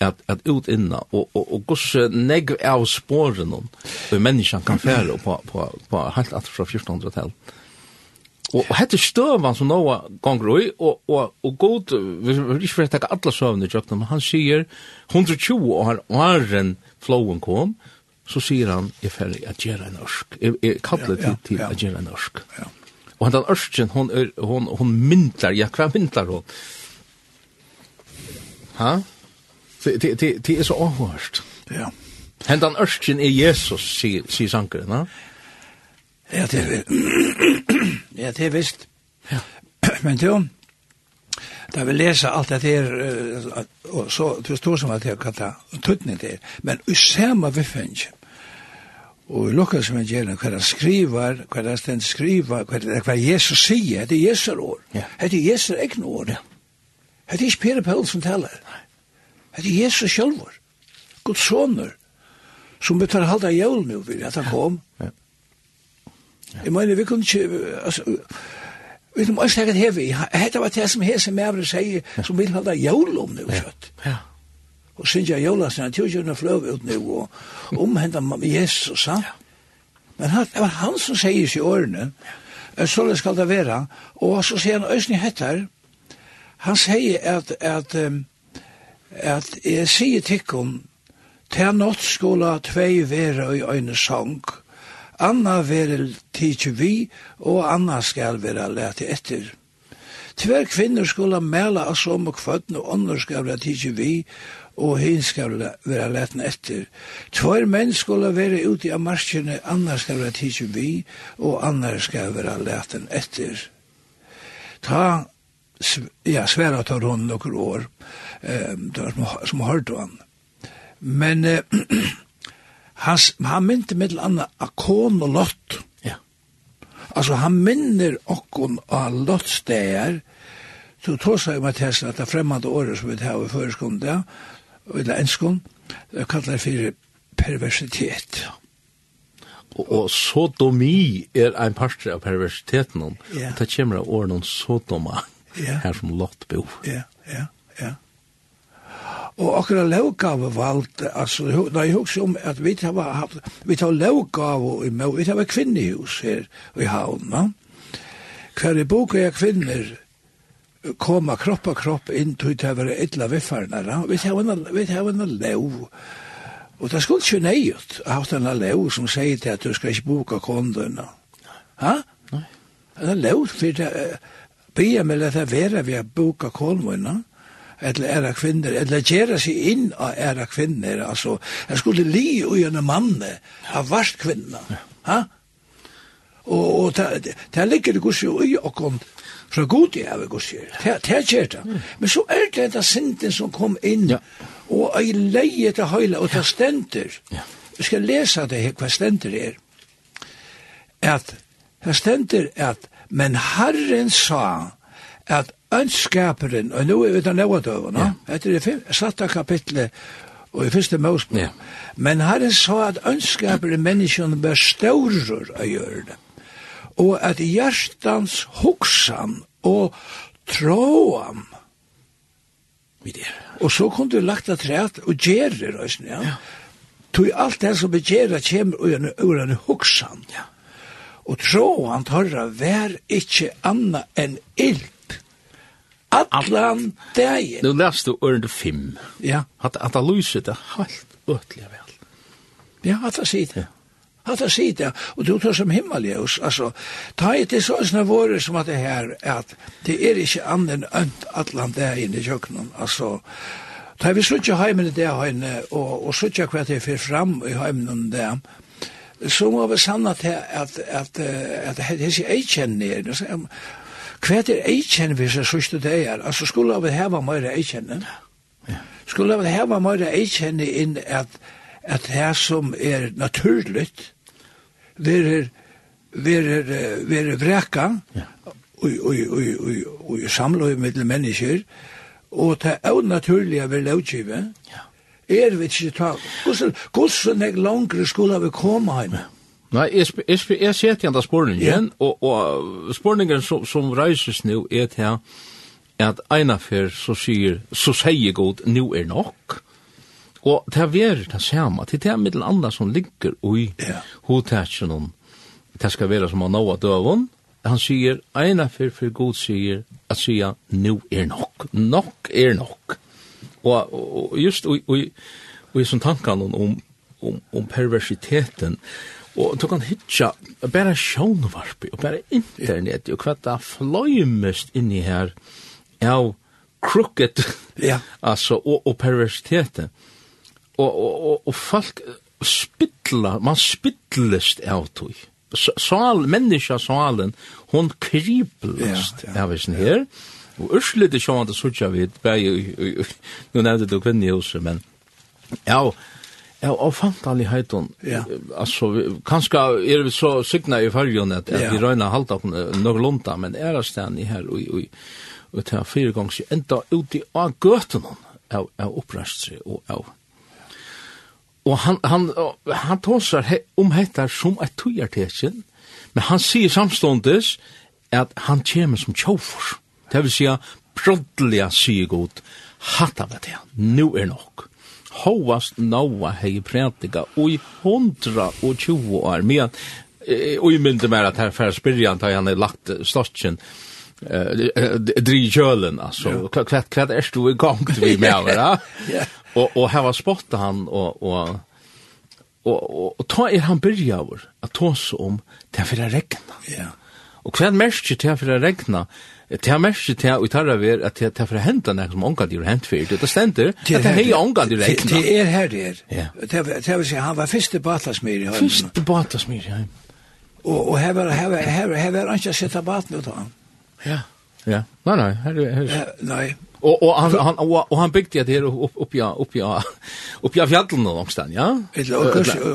[SPEAKER 1] at at ut inna og og og gus negg av sporen og menneskene kan fære på på på helt at fra 1400. Og hette støvan som Noa gonger i, og, og, og god, vi vil ikke fyrir takka alla søvn i jøkna, men han sier 120 år åren flowen kom, så sier han, jeg ferdig at gjera en ørsk, jeg, jeg
[SPEAKER 3] kallet
[SPEAKER 1] til, til at gjera en ørsk. Og han den ørsken, hon, hon, hon myndlar, ja, hva myndlar hon? Ha? Det, det, det, det er så avhørst.
[SPEAKER 3] Ja.
[SPEAKER 1] Hentan ørsken er Jesus, sier, sier sankeren, ha?
[SPEAKER 3] Ja. Ja, det er, ja, det er visst. Ja. Men du, da vi leser alt det her, og så, du står som at jeg kan ta tuttning til, men i samme viffengen, Og i Lukas som evangeliet, hva han skriver, hva han stend skriver, hva Jesus sier, det er Jesu år.
[SPEAKER 1] Ja.
[SPEAKER 3] Det er Jesu egne år. Det er ikke Pere Paul som taler. Det er Jesu sjølver. Guds soner. Som betar tar halda jævl nu, at han kom.
[SPEAKER 1] Ja.
[SPEAKER 3] Jeg mener, vi kunne ikke, altså, vi kunne også lage det her vi. Hette var det som her som jeg vil sige, som vil holde jævl om nu, kjøtt.
[SPEAKER 1] Ja.
[SPEAKER 3] Og synes jeg jævla, så han tror ikke hun fløv ut nu, og omhenter Jesus, sant? Men han, det var han som sier i årene, så det skal det være, og så sier han Øsni Hettar, han sier at, at, at jeg sier tikkum, til nått skola tvei være i øyne sang, og Anna veril tidsi vi, og anna skal vera leti etter. Tver kvinner skulle mela av som og kvøtten, og andre skal vera tidsi vi, og hin skal vera leten etter. Tver menn skulle vera ute av marskene, anna skal vera tidsi vi, og anna skal vera leten etter. Ta ja, sværa tar hon nokkur år, eh, som, som hørte han. Men eh, han, han mynte mittel anna akon og lott.
[SPEAKER 1] Ja.
[SPEAKER 3] Altså, han minner okkon av lottstegar, så tås jeg med testen at det fremmande året som vi tar i føreskund, ja, eller enskund, det kallar for perversitet.
[SPEAKER 1] Og, og sodomi er ein parster av perversiteten,
[SPEAKER 3] ja.
[SPEAKER 1] og det kommer av åren om sodoma,
[SPEAKER 3] ja.
[SPEAKER 1] her som lott bo.
[SPEAKER 3] Ja, ja, ja. Og akkurat lovgave valgt, altså, når jeg husker om at vi har haft, vi tar lovgave i meg, vi tar kvinnehus her i havn, no? Hver i boka er kvinner, koma kropp og kropp inn til å være ytla viffarna, no? vi tar en, vi tar en lov, og det skulle ikke nøyut, jeg har haft en lov som sier til at du skal ikke boka konderne, ha?
[SPEAKER 1] Nei.
[SPEAKER 3] En lov, for det, Bia med meg lette være vi har boka konderne, eller er kvinner, eller gjera seg inn av æra kvinner, altså, jeg skulle li og gjerne manne av varst kvinna, ha? Og, og det, det ligger det gus jo i okkon fra god i av gussi, det er kjert det. Men så er det enda sinten som kom inn,
[SPEAKER 1] ja.
[SPEAKER 3] og ei leie til høyla, og det stender,
[SPEAKER 1] ja.
[SPEAKER 3] vi skal lesa det her, hva stender er, at, det stender at, men Herren sa, at Ønskaperen, og nå er vi da nøyre døven, no? etter det satte kapitlet, og i første Mosebok.
[SPEAKER 1] Ja.
[SPEAKER 3] Men Herren sa at ønskaperen menneskene bør større å gjøre det. Og at hjertans hoksan og tråan
[SPEAKER 1] vi der.
[SPEAKER 3] Og så kunne du lagt at træt og gjerre røysen, ja. ja. Tog alt det som begjerra kjem ur en hoksan.
[SPEAKER 1] Ja.
[SPEAKER 3] Og tråan tørra vær ikkje anna enn ild Atlan dagen.
[SPEAKER 1] Nu lest du ørende fem.
[SPEAKER 3] Ja.
[SPEAKER 1] At, at det lyser det helt øtelig vel.
[SPEAKER 3] Ja, at han sier det. At han sier det. Og du tar som himmeljøs. Altså, ta i til sånne våre som at det her, at det er ikke annen ønt Atlan dagen i kjøkkenen. Altså, ta vi sutja heimen i det høyne, og, og sutja hva det fyrir fram i heimen det så må vi sanna til at, at, at, at, at, at, at, at, at, at, Hva er eikjenn vi seg sørste det er? Altså, skulle vi heva mer eikjenn? Skulle vi heva mer eikjenn inn at, at det som er naturligt, verer, verer, verer vreka,
[SPEAKER 1] ja.
[SPEAKER 3] og, og, og, og, og samløy mellom mennesker, og det er naturlige vi lovgive,
[SPEAKER 1] ja.
[SPEAKER 3] er vi ikke ta. Hvordan, hvordan er langere skulle vi komme hjemme?
[SPEAKER 1] Ja Nei, jeg, jeg, jeg ser til andre spørningen, yeah. og, og spørningen som, som reises nå er til at en affær så sier, så sier god, nå er nok. Og det er vært det samme, det er mitt andre som ligger i
[SPEAKER 3] yeah.
[SPEAKER 1] hovedtætjen om, det skal være som han nå av døven, han sier, en affær for god sier, at sier, nå er nok, nok er nok. Og, og, og just i, i, i, i, sånn tankene om, om, om perversiteten, Og du kan hitja bare sjånvarpi og bare internet og hva det er fløymest inni her av crooked
[SPEAKER 3] ja.
[SPEAKER 1] altså, og, og perversitetet. Og, og, og, og folk spittla, man spittlest av tog. Sal, menneska salen, hon kriplast
[SPEAKER 3] ja, ja,
[SPEAKER 1] av sin her. Og urslite sjåan det sutja vid, bare, nu nevnte du kvinni hos, men ja, Ja, og fantaligheten.
[SPEAKER 3] Ja.
[SPEAKER 1] Altså, kanskje er vi så sykna i fargen at, at
[SPEAKER 3] ja.
[SPEAKER 1] vi røyna halda på noe lunta, men er det stedet her, og, og, og, og til fire gongs enda ute av gøten av, av opprøstre og av Og han, han, han tåsar he, om hettar som et tøyartetjen, men han sier samståndes at han kommer som tjofur. Det vil sija, brottliga sier god, hatt av det, nu er nok hovast noa hei prætiga oi hundra og tjoa år men oi myndi mer at her færre spyrjan ta han er lagt stotchen eh dri altså. alltså kvätt er stu du gang vi med
[SPEAKER 3] va
[SPEAKER 1] Og, og her var spotta han og, og, og, og, og ta er han byrja vår at ta oss om det er for å regna.
[SPEAKER 3] ja
[SPEAKER 1] Og kvätt märker til därför det regnar Det har mest til å uttale ver at det er for å hentet noe som ångat gjør hent fyrt. Det stender at det har ångat gjør regnet.
[SPEAKER 3] Det er her det er. Det vil si, han var første batlasmyr i høyden.
[SPEAKER 1] Første batlasmyr i høyden.
[SPEAKER 3] Og og her var her, her, her, her han ikke sett av baten ut av han.
[SPEAKER 1] Ja, ja. Nei, nei. Her, her.
[SPEAKER 3] Nei.
[SPEAKER 1] Og, og, han, han, og, og han bygde det her opp, opp, fjallene opp, ja?
[SPEAKER 3] Og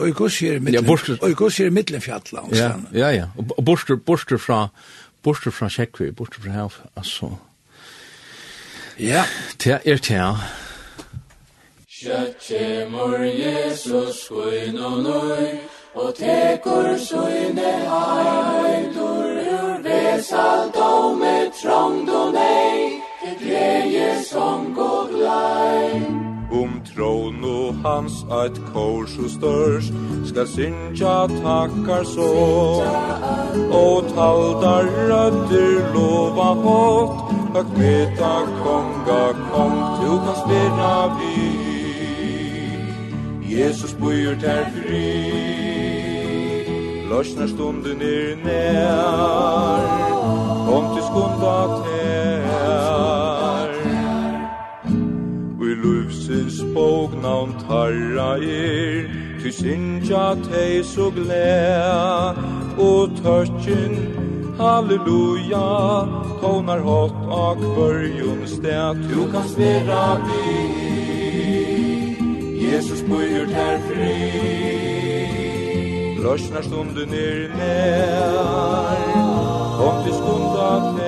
[SPEAKER 3] i
[SPEAKER 1] kurs
[SPEAKER 3] her i midtlen fjallene langstan.
[SPEAKER 1] Ja, ja, ja. Og borster fra borte fra Kjekkvi, borte fra Hav, altså.
[SPEAKER 3] Ja,
[SPEAKER 1] det er det, Kjøtje
[SPEAKER 2] mor Jesus skuin og nøy, og tekur suine heidur ur vesalt og med trong do nei, et leie som god glei.
[SPEAKER 4] Om tron og hans eit kors og størs Skal synja takkar så Og taldar rødder lova hått at meta konga kong Du kan spira vi Jesus bøyer ter fri Løsner stunden er nær. Kom til skunda ter Guds bóknavn tarra er, ty sinja tei så glea, og tørkin, halleluja, tonar hot ak börjum sted, du kan svera vi, Jesus bøyer ter fri, Løsnar stunden er nær, kom til skundat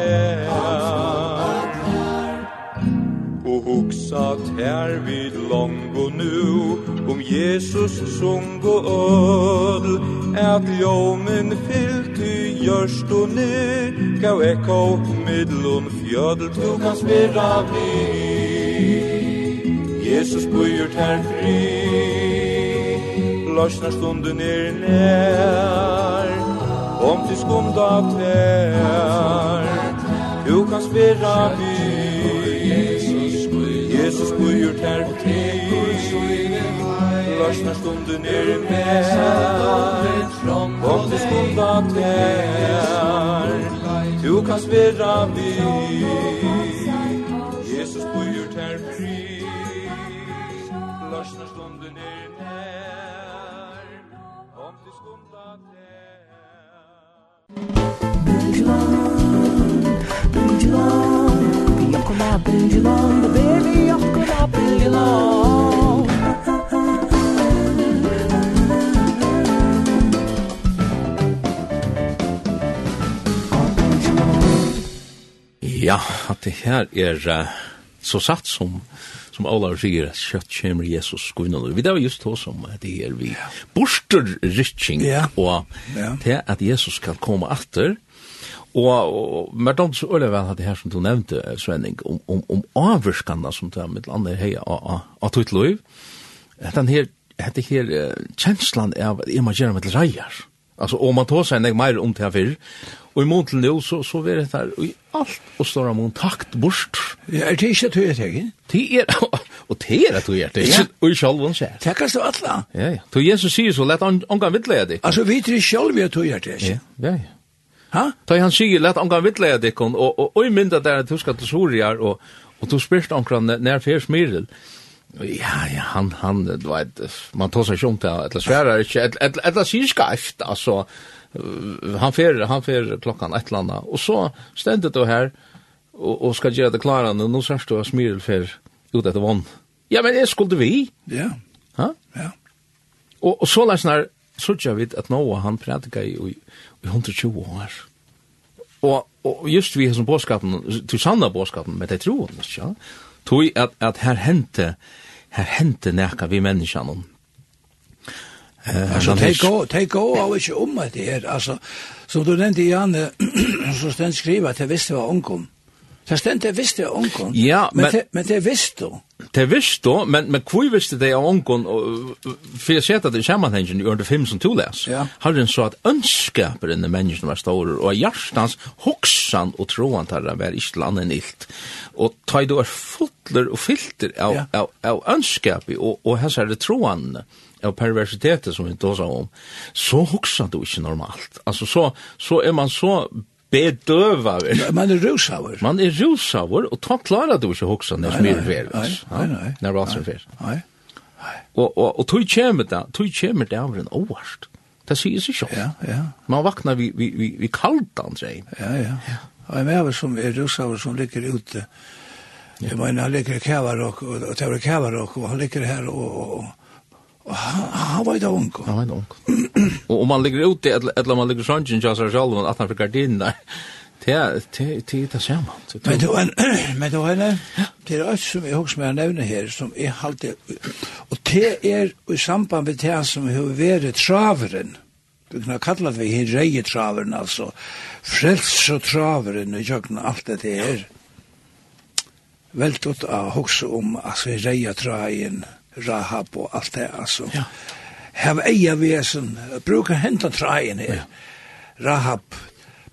[SPEAKER 4] Hugsa her vid longu nu. Om Jesus sung og At jomen fyllt i gjørst og ny. Gav ekko midlun fjödl Du kan spira vi Jesus bujur tær fri. Lorsnar stunden er nær Om til skumda tær Du kan spira vi Jesus bøyer ter og teg. Larsna stunden er i mer Om til skunda ter Du kan spira vi Jesus bøyer ter fri Larsna stunden er i mer Om til skunda tær.
[SPEAKER 1] Bridgelong, Bridgelong Bridgelong, Bridgelong Ja, at det her er uh, så satt som som Olav sier, at kjøtt kommer Jesus skunnende. Vi det var just det som at det er vi borster rytting,
[SPEAKER 3] ja.
[SPEAKER 1] og
[SPEAKER 3] ja.
[SPEAKER 1] det at Jesus skal komme atter, Og, og men det så øyelig vel at det her som du nevnte, Svenning, om, om, om avvurskanna som det er mitt land er av, av tøyt loiv, den her, hette her kjenslan av at jeg må gjøre mitt reier. Altså, og man tar seg nek mer om det her fyrr, og i mån til nå, så, så er det der, og i alt og større mån takt bort.
[SPEAKER 3] Ja, er det ikke tøy er tøy?
[SPEAKER 1] Det er, og det er tøy er
[SPEAKER 3] tøy,
[SPEAKER 1] og i sjalvun
[SPEAKER 3] sier. Takkast av atla.
[SPEAKER 1] Ja, ja. Tøy Jesus sier så lett angan vittlea det.
[SPEAKER 3] Altså, vi tror sjalv vi er tøy er tøy.
[SPEAKER 1] Ja, ja, ja.
[SPEAKER 3] Ha?
[SPEAKER 1] Ta han sier let angan vitleja dikkon, og, og, og mynda der at du skal til Soriar, og, og du spyrst omkran nær fyr smiril. Ja, ja, han, han, du vet, man tar seg sjumt det, eller sværar ikke, eller, eller sier skarft, altså, han fer han fer klokkan et eller annet, og så stendet du her, og, og skal gjøre det klarande, nå sørst du at smiril fyr ut etter vann. Ja, men jeg skulle vi.
[SPEAKER 3] Ja.
[SPEAKER 1] Ha?
[SPEAKER 3] Ja.
[SPEAKER 1] Og, og så lær så tja vi at Noah han prædika i, i, i 120 år. Og, og just vi som bådskapen, til sanna bådskapen, men det tror han ikke, tog at, at her hente, her hente nekka vi menneskene om. Uh,
[SPEAKER 3] altså, det går av ikke om at det her, altså, som du nevnte, Janne, som stend skriver at jeg visste hva omkom, Så stend det visste jeg onkon.
[SPEAKER 1] Ja,
[SPEAKER 3] men...
[SPEAKER 1] Men,
[SPEAKER 3] men det visste du.
[SPEAKER 1] Det visste du, men, men hvor visste det av og for jeg sett at det er sammenhengen i under film som to les,
[SPEAKER 3] ja.
[SPEAKER 1] har den så at ønskaper inne menneskene var store, og hjertens hoksan og troen tar det var ikke landet nilt. Og ta du er fotler og filter av,
[SPEAKER 3] ja.
[SPEAKER 1] av, av ønskaper, og, og her er det troen, av perversitetet som vi då sa om, så hoksan du ikke normalt. Altså, så, så er man så bedøver.
[SPEAKER 3] Man er rusaver.
[SPEAKER 1] Man er rusaver, og ta klara du ikke hoksa når som
[SPEAKER 3] nei,
[SPEAKER 1] fer.
[SPEAKER 3] Nei, nei.
[SPEAKER 1] Når var som fer.
[SPEAKER 3] Nei.
[SPEAKER 1] Og, og, og tog kjemer det, tog kjemer det av en overst. Det sier seg sjokk.
[SPEAKER 3] Ja, ja.
[SPEAKER 1] Man vaknar vi, vi, vi, vi kaldan, sier. Ja,
[SPEAKER 3] ja. ja. Og jeg mener som er rusaver som ligger ute. Jeg mener, han ligger i kævarok, og det var kævarok, og han ligger her, og, og, og han, han var ju då
[SPEAKER 1] onko. Han var ju onko. Och om man ligger ute eller om man ligger sjöngen jag seg selv, at han för gardinen der, Det det det det ser
[SPEAKER 3] man. Men då en men var en det er alt som jag också med nevne her, som er halte, og det er i samband med det som har vært traveren. du kan kalla det vi, här rejetraveren altså, frels og traveren och jag alt det här. Väldigt att huxa om altså, att rejetrajen Rahab og alt det, altså.
[SPEAKER 1] Ja.
[SPEAKER 3] Hev eia vesen, bruka hentan traien her. Ja. Rahab,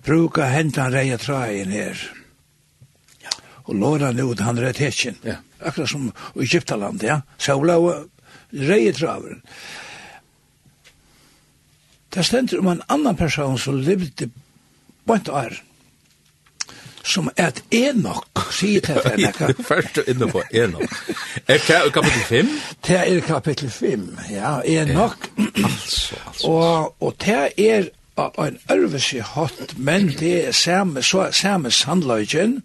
[SPEAKER 3] bruka hentan reia traien her. Ja. Og låra han ut, han rett hetjen.
[SPEAKER 1] Ja.
[SPEAKER 3] Akkurat som i Egyptaland, ja. Saula og reia traveren. Det stender om en annan person som levde bant åren som at Enoch sier til henne.
[SPEAKER 1] Du først er inne på Enoch. Er det kapittel 5?
[SPEAKER 3] Det er kapittel 5, ja, Enoch.
[SPEAKER 1] altså, altså.
[SPEAKER 3] Og, og det er en ærvese hatt, men det er samme, så samme sandløgjen.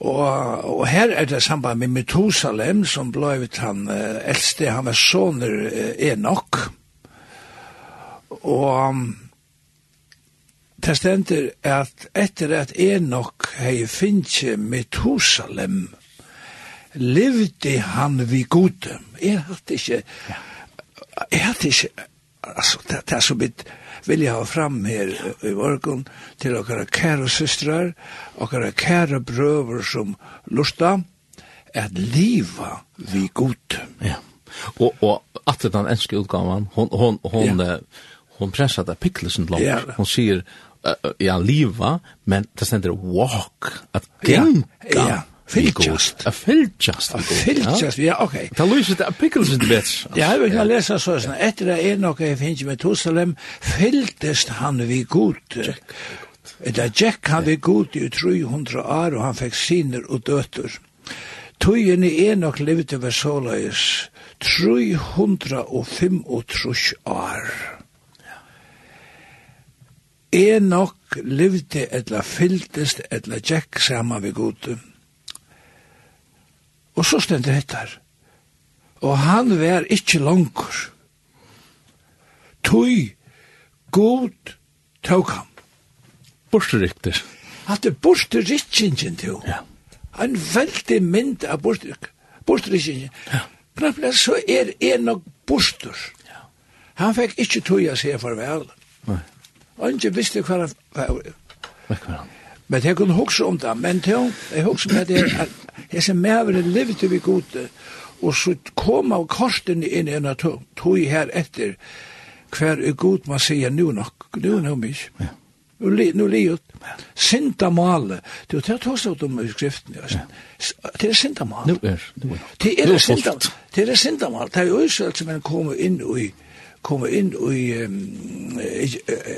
[SPEAKER 3] Og, og her er det samband med Methusalem, som ble ut han eldste, han var soner Enoch. Og Det stender at etter at Enoch hei finnje Methusalem, levde han vi gode. Jeg hadde ikke, jeg hadde ikke, altså, det, det er så bitt, vil jeg ha fram her i morgen til okkara kære systrar, okkara kære brøver som lusta, at liva vi gode.
[SPEAKER 1] Ja, og, og at den enske utgaven, hon, hon, hon,
[SPEAKER 3] hon,
[SPEAKER 1] ja. hon pressar det pikkelsen langt.
[SPEAKER 3] Ja.
[SPEAKER 1] Hon sier, ja, liva, men det stender walk, at
[SPEAKER 3] genga.
[SPEAKER 1] Ja,
[SPEAKER 3] ja. Fylgjast.
[SPEAKER 1] Fylgjast.
[SPEAKER 3] Fylgjast, ja, ok.
[SPEAKER 1] Det a det in the bets.
[SPEAKER 3] Ja, jeg vil ikke lese så sånn. Etter det er noe jeg finner med Tosalem, fylgdest han vi god. Det Jack han vi god i 300 år, og han fikk siner og døtter. Tøyene er Enoch livet over såløys 305 år er nok livde etla fyldest etla tjekk sama vi gode. Og så stendur hettar. Og han vær ikkje langur. Tui, god, tåg ham.
[SPEAKER 1] Borsterikter.
[SPEAKER 3] Hatt er borsterikingen til.
[SPEAKER 1] Ja.
[SPEAKER 3] En veldig mynd av borsterikingen.
[SPEAKER 1] Ja.
[SPEAKER 3] Knapplega så er en nok borster.
[SPEAKER 1] Ja.
[SPEAKER 3] Han fikk ikkje tui a se farvel.
[SPEAKER 1] Nei.
[SPEAKER 3] Og Ikke visste hva han var. Men jeg kunne huske om det, men til, jeg huske med det, at jeg ser som mæveren livet vi gode, og så kom av kortene inn i en av tog her etter, hver er god man sier nu nok, nu er nok
[SPEAKER 1] mye.
[SPEAKER 3] Nu li nu li ut. sinta male, du tar tås ut om skriften, Ja. det er sinta male.
[SPEAKER 1] Nu er, nu er.
[SPEAKER 3] Det er sinta
[SPEAKER 1] male,
[SPEAKER 3] det er sinta male, det er jo som en kommer inn i, kom inn i,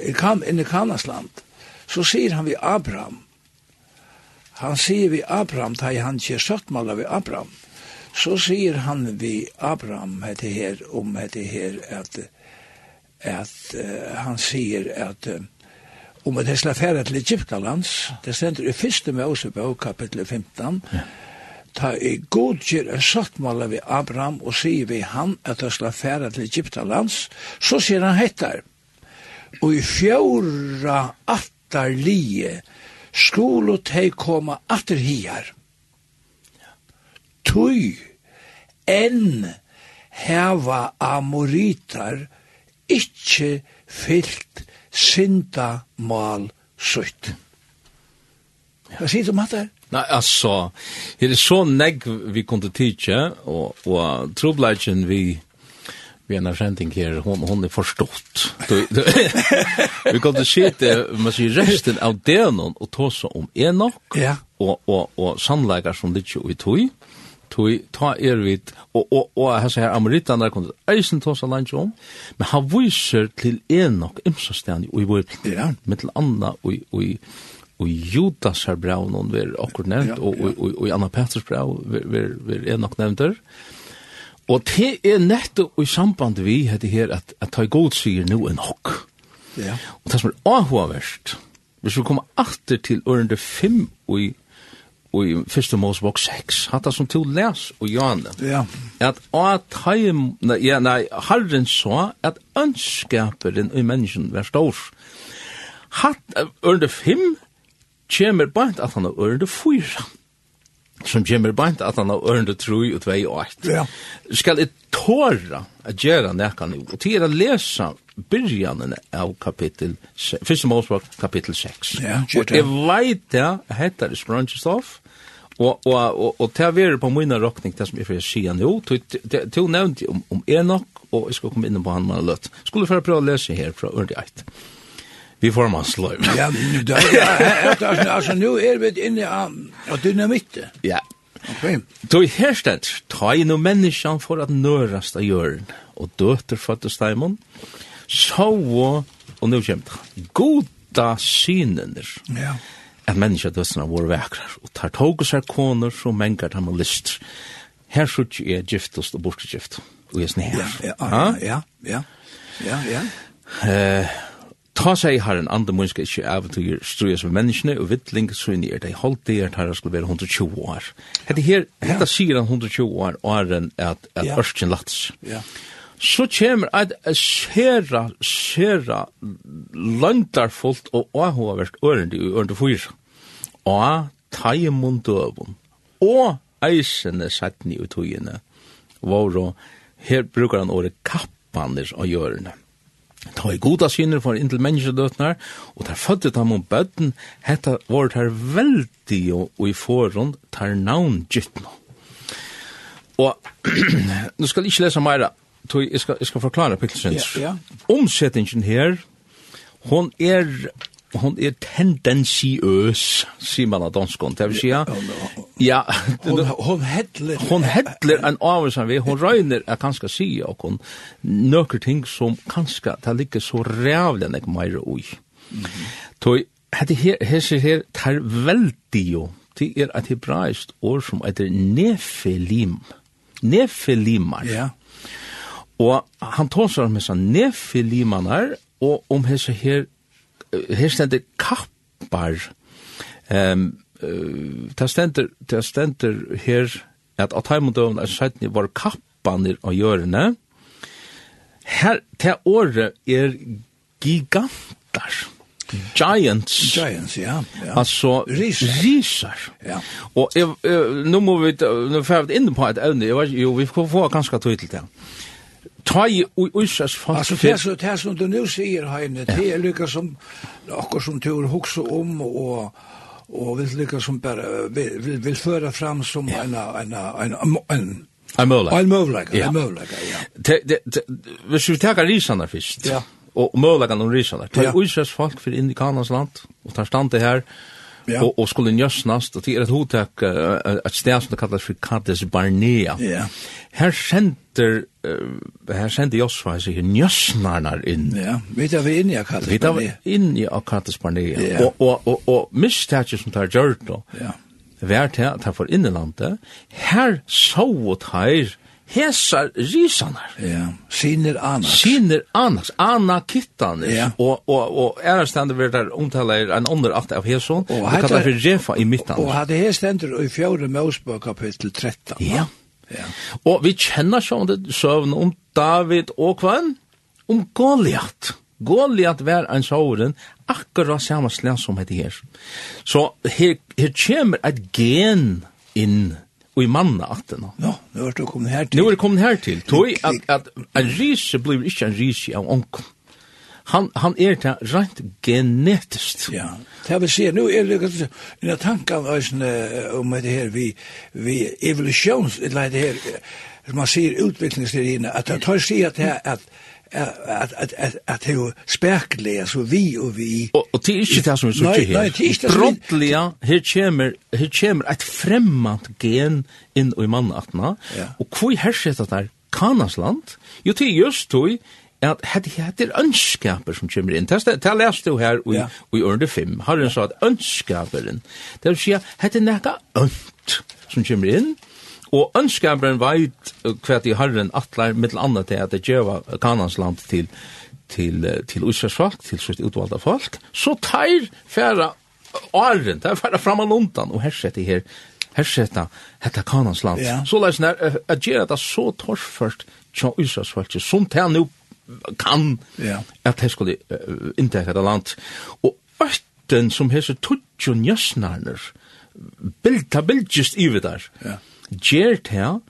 [SPEAKER 3] i, kam, inn i Kanasland, så sier han vi Abraham, han sier vi Abraham, da han ikke søttmaler vi Abraham, så sier han vi Abraham hette her, om hette her, at, at uh, han sier at uh, om at det slår færre til Egyptalands, det stender i første Mosebøk, kapittel 15, ja ta i god gjer en sattmala vi Abraham og sier vi han at han skal fære til Egyptalands, så sier han hettar. Og i fjóra attar lije skolo tei koma atter hier. Tui enn heva amoritar ikkje fyllt synda mal sutt. Hva sier du om hatt?
[SPEAKER 1] Nei, altså, det er så negg vi kunne tidsje, og, og trobladjen vi, vi en avkjenting her, hon, hon er forstått. Du, du, vi kunne sitte, man sier, resten av denon, og ta seg om enok,
[SPEAKER 3] ja.
[SPEAKER 1] og, og, og sannleikar som litt jo i tog, tog, ta er vid, og, og, og hans her ameritaner kunne eisen ta seg langt om, men han viser til enok, imsastan, og i vår,
[SPEAKER 3] ja.
[SPEAKER 1] med til anna, og og i, og og Judas har brev noen ver akkurat nevnt, og, og, og, og i Anna Peters brev ver, ver, er nok nevnt der. Og det er nettopp i samband vi heter her at, at ta i god sier nå er nok.
[SPEAKER 3] Ja.
[SPEAKER 1] Og det som er avhåverst, hvis vi kommer alltid til ørende 5 og i og i første Mosebok 6, hatt som to les og Janne,
[SPEAKER 3] ja.
[SPEAKER 1] at at heim, nei, ja, nei, Herren så, at ønskaperen i mennesken var stor. Hatt, ørende fem, kjemer bant at han har ørende fyra, som kjemer bant at han har ørende troi og tvei og eit.
[SPEAKER 3] Ja.
[SPEAKER 1] Skal jeg tåra at gjøre nekka nu, og til å lese byrjanen av kapittel, første målspråk, kapittel 6.
[SPEAKER 3] Ja,
[SPEAKER 1] og jeg veit ja, hette er sprøntjestoff, Og og og og ta veru på mína rokning tað sum eg fer sjá nú, tu tu nevnt um um Enoch og eg skal koma inn på han man lut. Skulle fer prøva lesa her frá ordi 8 vi får man sløy.
[SPEAKER 3] ja, nu det ja, altså, nu er vi inne av av dynamitte.
[SPEAKER 1] Ja.
[SPEAKER 3] Okay.
[SPEAKER 1] Då i herstedt, ta inn og menneskjan for at nørast av jørn, og døter fattes daimon, så, og nu kjemt, goda synener,
[SPEAKER 3] ja.
[SPEAKER 1] at menneskja dødsna våre vekrar, og tar togus her koner, og mengar dem og list. Her sutt er giftost og bortgift, og jeg snir.
[SPEAKER 3] Ja, ja, ja, ja, ja, ja.
[SPEAKER 1] Eh, Ta seg har en andre munska ikke eventyr strues med menneskene, og vittling så inn i er det holdt det at her skulle være 120 år. Hette her, hette sier han 120 år, åren at, at
[SPEAKER 3] ja.
[SPEAKER 1] Ørsken lats.
[SPEAKER 3] Ja.
[SPEAKER 1] Så kommer et sera, sera landarfullt og åhåverst ørende i ørende fyr. Og taimund døvun. Og eisene sattni i togene. Våro, her brukar han året kappanes og hjørne. Mm ta i goda sinner for inntil menneskedøtnar, og der fødde ta mot bøtten, hetta var der veldig og i forhånd tar navn gyttna. Og nu skal jeg ikke lese meira, jeg skal, jeg skal forklare Pikkelsens.
[SPEAKER 3] Ja, ja.
[SPEAKER 1] Omsettingen her, hon er hon er tendensiøs, sier man av danskon, det vil si, ja,
[SPEAKER 3] hon, hon hedler,
[SPEAKER 1] hon hedler en avvisan vi, hon røyner er kanskje si, og hon nøkker ting som kanskje, det ligger så rævlig enn jeg meir ui. Toi, hette her, her, her, tar veldig jo, det er et hebraist år som heter nefelim, nefelimar,
[SPEAKER 3] ja,
[SPEAKER 1] Og han tåsar om hessa nefilimanar og om hessa her her stendur kappar. Ehm um, ta stender ta stender her at at heimundon er sætni var kappanir og jørna. Her ta orð er gigantar. Giants.
[SPEAKER 3] Giants, ja. ja.
[SPEAKER 1] Altså,
[SPEAKER 3] risar.
[SPEAKER 1] risar.
[SPEAKER 3] Ja.
[SPEAKER 1] Og jeg, jeg, nå må vi, nå får vi inn på et evne, jo, vi får kanskje tog til det ta i uisas folk.
[SPEAKER 3] Alltså det så det som du nu säger Heine, det är lyckas som något som tur huxa om och och vill lika som bara vill vill föra fram som en en en en
[SPEAKER 1] en möjlighet.
[SPEAKER 3] En möjlighet, en möjlighet, ja.
[SPEAKER 1] Det det vi tar risarna först.
[SPEAKER 3] Ja.
[SPEAKER 1] Och möjligheten om risarna. Ta uisas folk för indikanans land och tar stand det här.
[SPEAKER 3] Ja
[SPEAKER 1] Ja. Og, och skulle njøsnast, og det er et hotek, uh, et sted som det kallas for Kades Barnea.
[SPEAKER 3] Ja.
[SPEAKER 1] Her Här skänder här skänder Josva sig njösnarnar inn.
[SPEAKER 3] Ja, vet jag vi in i Cades.
[SPEAKER 1] Vet jag inn i Cades Barnea.
[SPEAKER 3] Ja.
[SPEAKER 1] Og, og, og, og misstaget som tar gjort då.
[SPEAKER 3] Ja.
[SPEAKER 1] Vart här tar för inlandet. Här såg åt her, hesar risanar.
[SPEAKER 3] Ja, sinir annars.
[SPEAKER 1] Sinir annars, ana kittanis.
[SPEAKER 3] Ja.
[SPEAKER 1] Og, og, og ærestendur verður der omtaler en ånder at av heson, og,
[SPEAKER 3] og
[SPEAKER 1] kallar for refa i mittan.
[SPEAKER 3] Og hadde hestendur i fjärde Mosebok kapitel 13.
[SPEAKER 1] Ja.
[SPEAKER 3] ja.
[SPEAKER 1] Og vi kjenner sånn det søvn om David og kvann, om Goliath. Goliath var en såren, akkurat samme slag som heter her. Så her, her kommer et gen inn och i manna att
[SPEAKER 3] den. Ja, nu har du kommit här till.
[SPEAKER 1] Nu har du kommit här till. Tog att att en ris blir inte en ris av onk. Han han är det rent genetiskt.
[SPEAKER 3] Ja. Det vill säga nu är det en tanke om det här vi vi evolutions eller det här som man ser utvecklingsteorin att jag tar sig att att at at at at det er spærkle så vi og vi
[SPEAKER 1] og, og det er ikke det som er
[SPEAKER 3] så
[SPEAKER 1] ikke her.
[SPEAKER 3] Nei, det er ikke det.
[SPEAKER 1] Brottlia, her kommer her kommer et fremmant gen inn i mannatna.
[SPEAKER 3] Ja.
[SPEAKER 1] Og hvor her sitter der Kanasland? Jo det er just tog at hade heter önskaper som kommer in. Testa ta läste du her och
[SPEAKER 3] vi
[SPEAKER 1] under fem. Har den så att önskaperen. Det vill säga hade näka önt som kommer in. Og ønskabren veit hva de herren atler, mittel annet til at det gjøva kanans land til, til, til Israels folk, til sitt utvalda folk, så tar færa åren, tar færa fram og undan, og hersett i her, hersetta hetta kanans land.
[SPEAKER 3] Ja.
[SPEAKER 1] Så leis nær, at gjør det så torførst tja Israels folk, som teir nu kan,
[SPEAKER 3] ja.
[SPEAKER 1] at her skulle uh, inntekka det land. Og øtten som hese tutsjon jøsnarner, bilda bildjist ivi der.
[SPEAKER 3] Ja
[SPEAKER 1] gjer til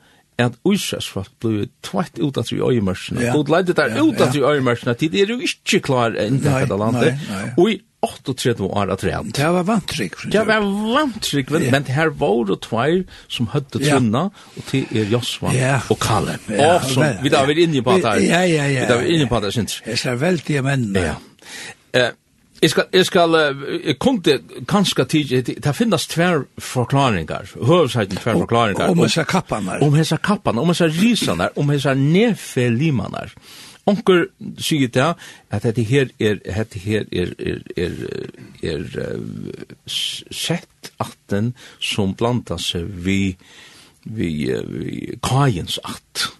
[SPEAKER 1] at Israels folk blei tvett ut av tri øyemørsene.
[SPEAKER 3] Ja.
[SPEAKER 1] God leide der ut
[SPEAKER 3] av
[SPEAKER 1] tri øyemørsene, tid er jo ikke klar enda
[SPEAKER 3] i
[SPEAKER 1] dette landet.
[SPEAKER 3] Nei, nei.
[SPEAKER 1] Og i 38 år at rent.
[SPEAKER 3] Det var vantrygg.
[SPEAKER 1] Det var vantrygg, men,
[SPEAKER 3] ja.
[SPEAKER 1] men her var det tveir som
[SPEAKER 3] hødde
[SPEAKER 1] trunna, og til er Josva
[SPEAKER 3] ja.
[SPEAKER 1] og Kalle.
[SPEAKER 3] Ja.
[SPEAKER 1] Og som, vi da var inne på det her.
[SPEAKER 3] Ja, ja, ja.
[SPEAKER 1] Vi da var inne på det her, synes jeg.
[SPEAKER 3] Det er veldig menn.
[SPEAKER 1] Ja. Eh, Jeg skal, jeg skal, jeg kunne kanskje tidlig, det finnes tver forklaringar, høvesheiten tver forklaringar.
[SPEAKER 3] Om hessa kappanar.
[SPEAKER 1] Om hessa kappan, om hessa risanar, om hessa nefelimanar. Onker sier det at dette her er, dette her er, er, er, er, er sett atten som blanda seg vi, vi, vi kajens att.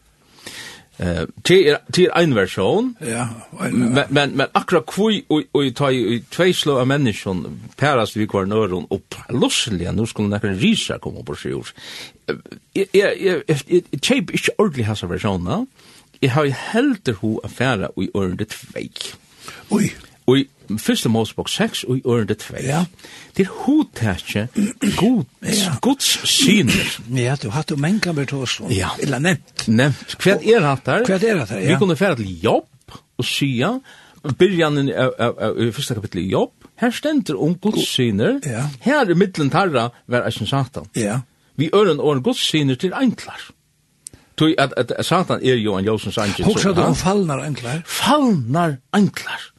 [SPEAKER 1] Eh, til til ein version.
[SPEAKER 3] Ja.
[SPEAKER 1] Men men men akkurat kvoi og og ta i tvei slå av menneskjon peras vi kvar nøron og plutselig nu skulle nekkar risa koma på sjøs. Jeg jeg jeg cheap ikkje ordentlig hasa versjonen. Jeg har heldur ho affæra og i ordet tvei.
[SPEAKER 3] Oi.
[SPEAKER 1] Oi, Første Mosebok 6 og i ørende 2.
[SPEAKER 3] Ja.
[SPEAKER 1] Det er hodtætje
[SPEAKER 3] gods,
[SPEAKER 1] gods syner.
[SPEAKER 3] Ja, du hatt du menga med oss.
[SPEAKER 1] Ja.
[SPEAKER 3] Eller nevnt.
[SPEAKER 1] Nevnt. Hva er hatt der?
[SPEAKER 3] Hva er det der, ja.
[SPEAKER 1] Vi kunne fære til jobb og sya, byrjanen i første kapittel i jobb, her stender om gods syner.
[SPEAKER 3] Ja.
[SPEAKER 1] Her i middelen tarra var eisen satan.
[SPEAKER 3] Ja.
[SPEAKER 1] Vi øren åren gods syner til eintlar. Tui at, at, at, Satan er jo en Josens angel. Hugsa
[SPEAKER 3] du om fallnar anklar?
[SPEAKER 1] Fallnar anklar.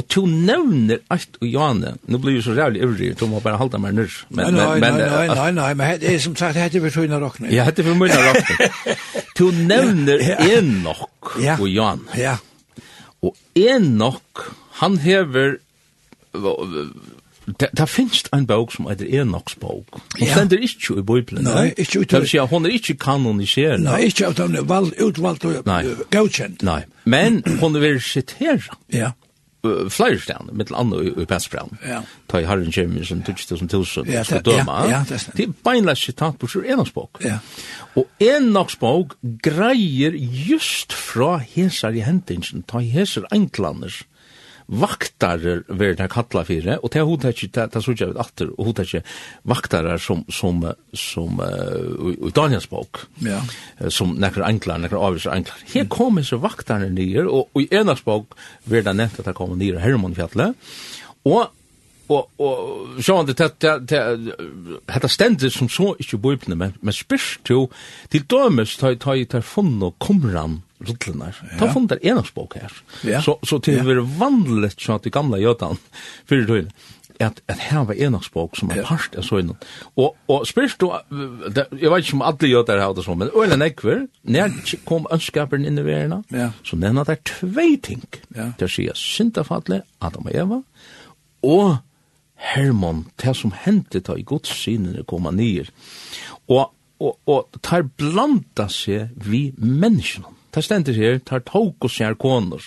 [SPEAKER 1] Og to nevner alt og jane. Nå blir jo så rævlig ivrig, to må bare halda meg nyrr.
[SPEAKER 3] Men, nei, nei, nei, nei, nei, nei, men det er som sagt, hette for tøyna rockne.
[SPEAKER 1] Ja, hette for møyna rockne. to nevner Enoch
[SPEAKER 3] ja.
[SPEAKER 1] og Johanne.
[SPEAKER 3] Ja.
[SPEAKER 1] Og Enoch, han hever, Det det finst ein bók sum eitir Enochs bók. Hon
[SPEAKER 3] ja.
[SPEAKER 1] stendur ikki í Bibeln.
[SPEAKER 3] Nei, ikki ut.
[SPEAKER 1] Tað sé hon er ikki kanoniserð.
[SPEAKER 3] Nei, ikki ut av val utvalt og
[SPEAKER 1] Nei. Nei, men hon er citera.
[SPEAKER 3] Ja
[SPEAKER 1] flere stedene, mittel andre i Petsbrann.
[SPEAKER 3] Ja.
[SPEAKER 1] Ta i Harren Kjemi som tutsi tusen tusen skal døma.
[SPEAKER 3] Ja, det er snitt.
[SPEAKER 1] Det er beinleis sitat på sur enaks bok.
[SPEAKER 3] Ja.
[SPEAKER 1] Og enaks bok greier just fra hesar i hentingen, ta i hesar enklanders vaktarer ver det kalla fyrir og det hodet ikke det, det såg jeg atter og hodet ikke vaktarer som som som uh, i Daniels bok
[SPEAKER 3] ja.
[SPEAKER 1] som nekker enklar nekker avvis enklar her kommer så vaktarene nyer og, og i Enars bok ver det nevnt at det kommer nyer Hermonfjallet og og og sjón det det det hetta stendur sum so ikki bøpna men men spyrst til til dømis ta ta ta funnu kumran rullene. Ja. Ta funnet en av spåk her.
[SPEAKER 3] Ja.
[SPEAKER 1] Så, så til
[SPEAKER 3] ja.
[SPEAKER 1] det var vanlig så at de gamle jødene fyrir tøyne, at at her var en språk som er parst av sønnen. Og, og spørs du, jeg vet ikke om alle jötar har det sånn, men øyne nekver, når kom ønskaperen inn i verden,
[SPEAKER 3] ja.
[SPEAKER 1] så nevner det tvei ting.
[SPEAKER 3] Ja.
[SPEAKER 1] Det sier syndafadle, Adam og Eva, og Hermon, det som hendte da i Guds synene koma nyer. Og, og, og tar blanda seg vi menneskene. Det stender her, tar tåk og sær koner.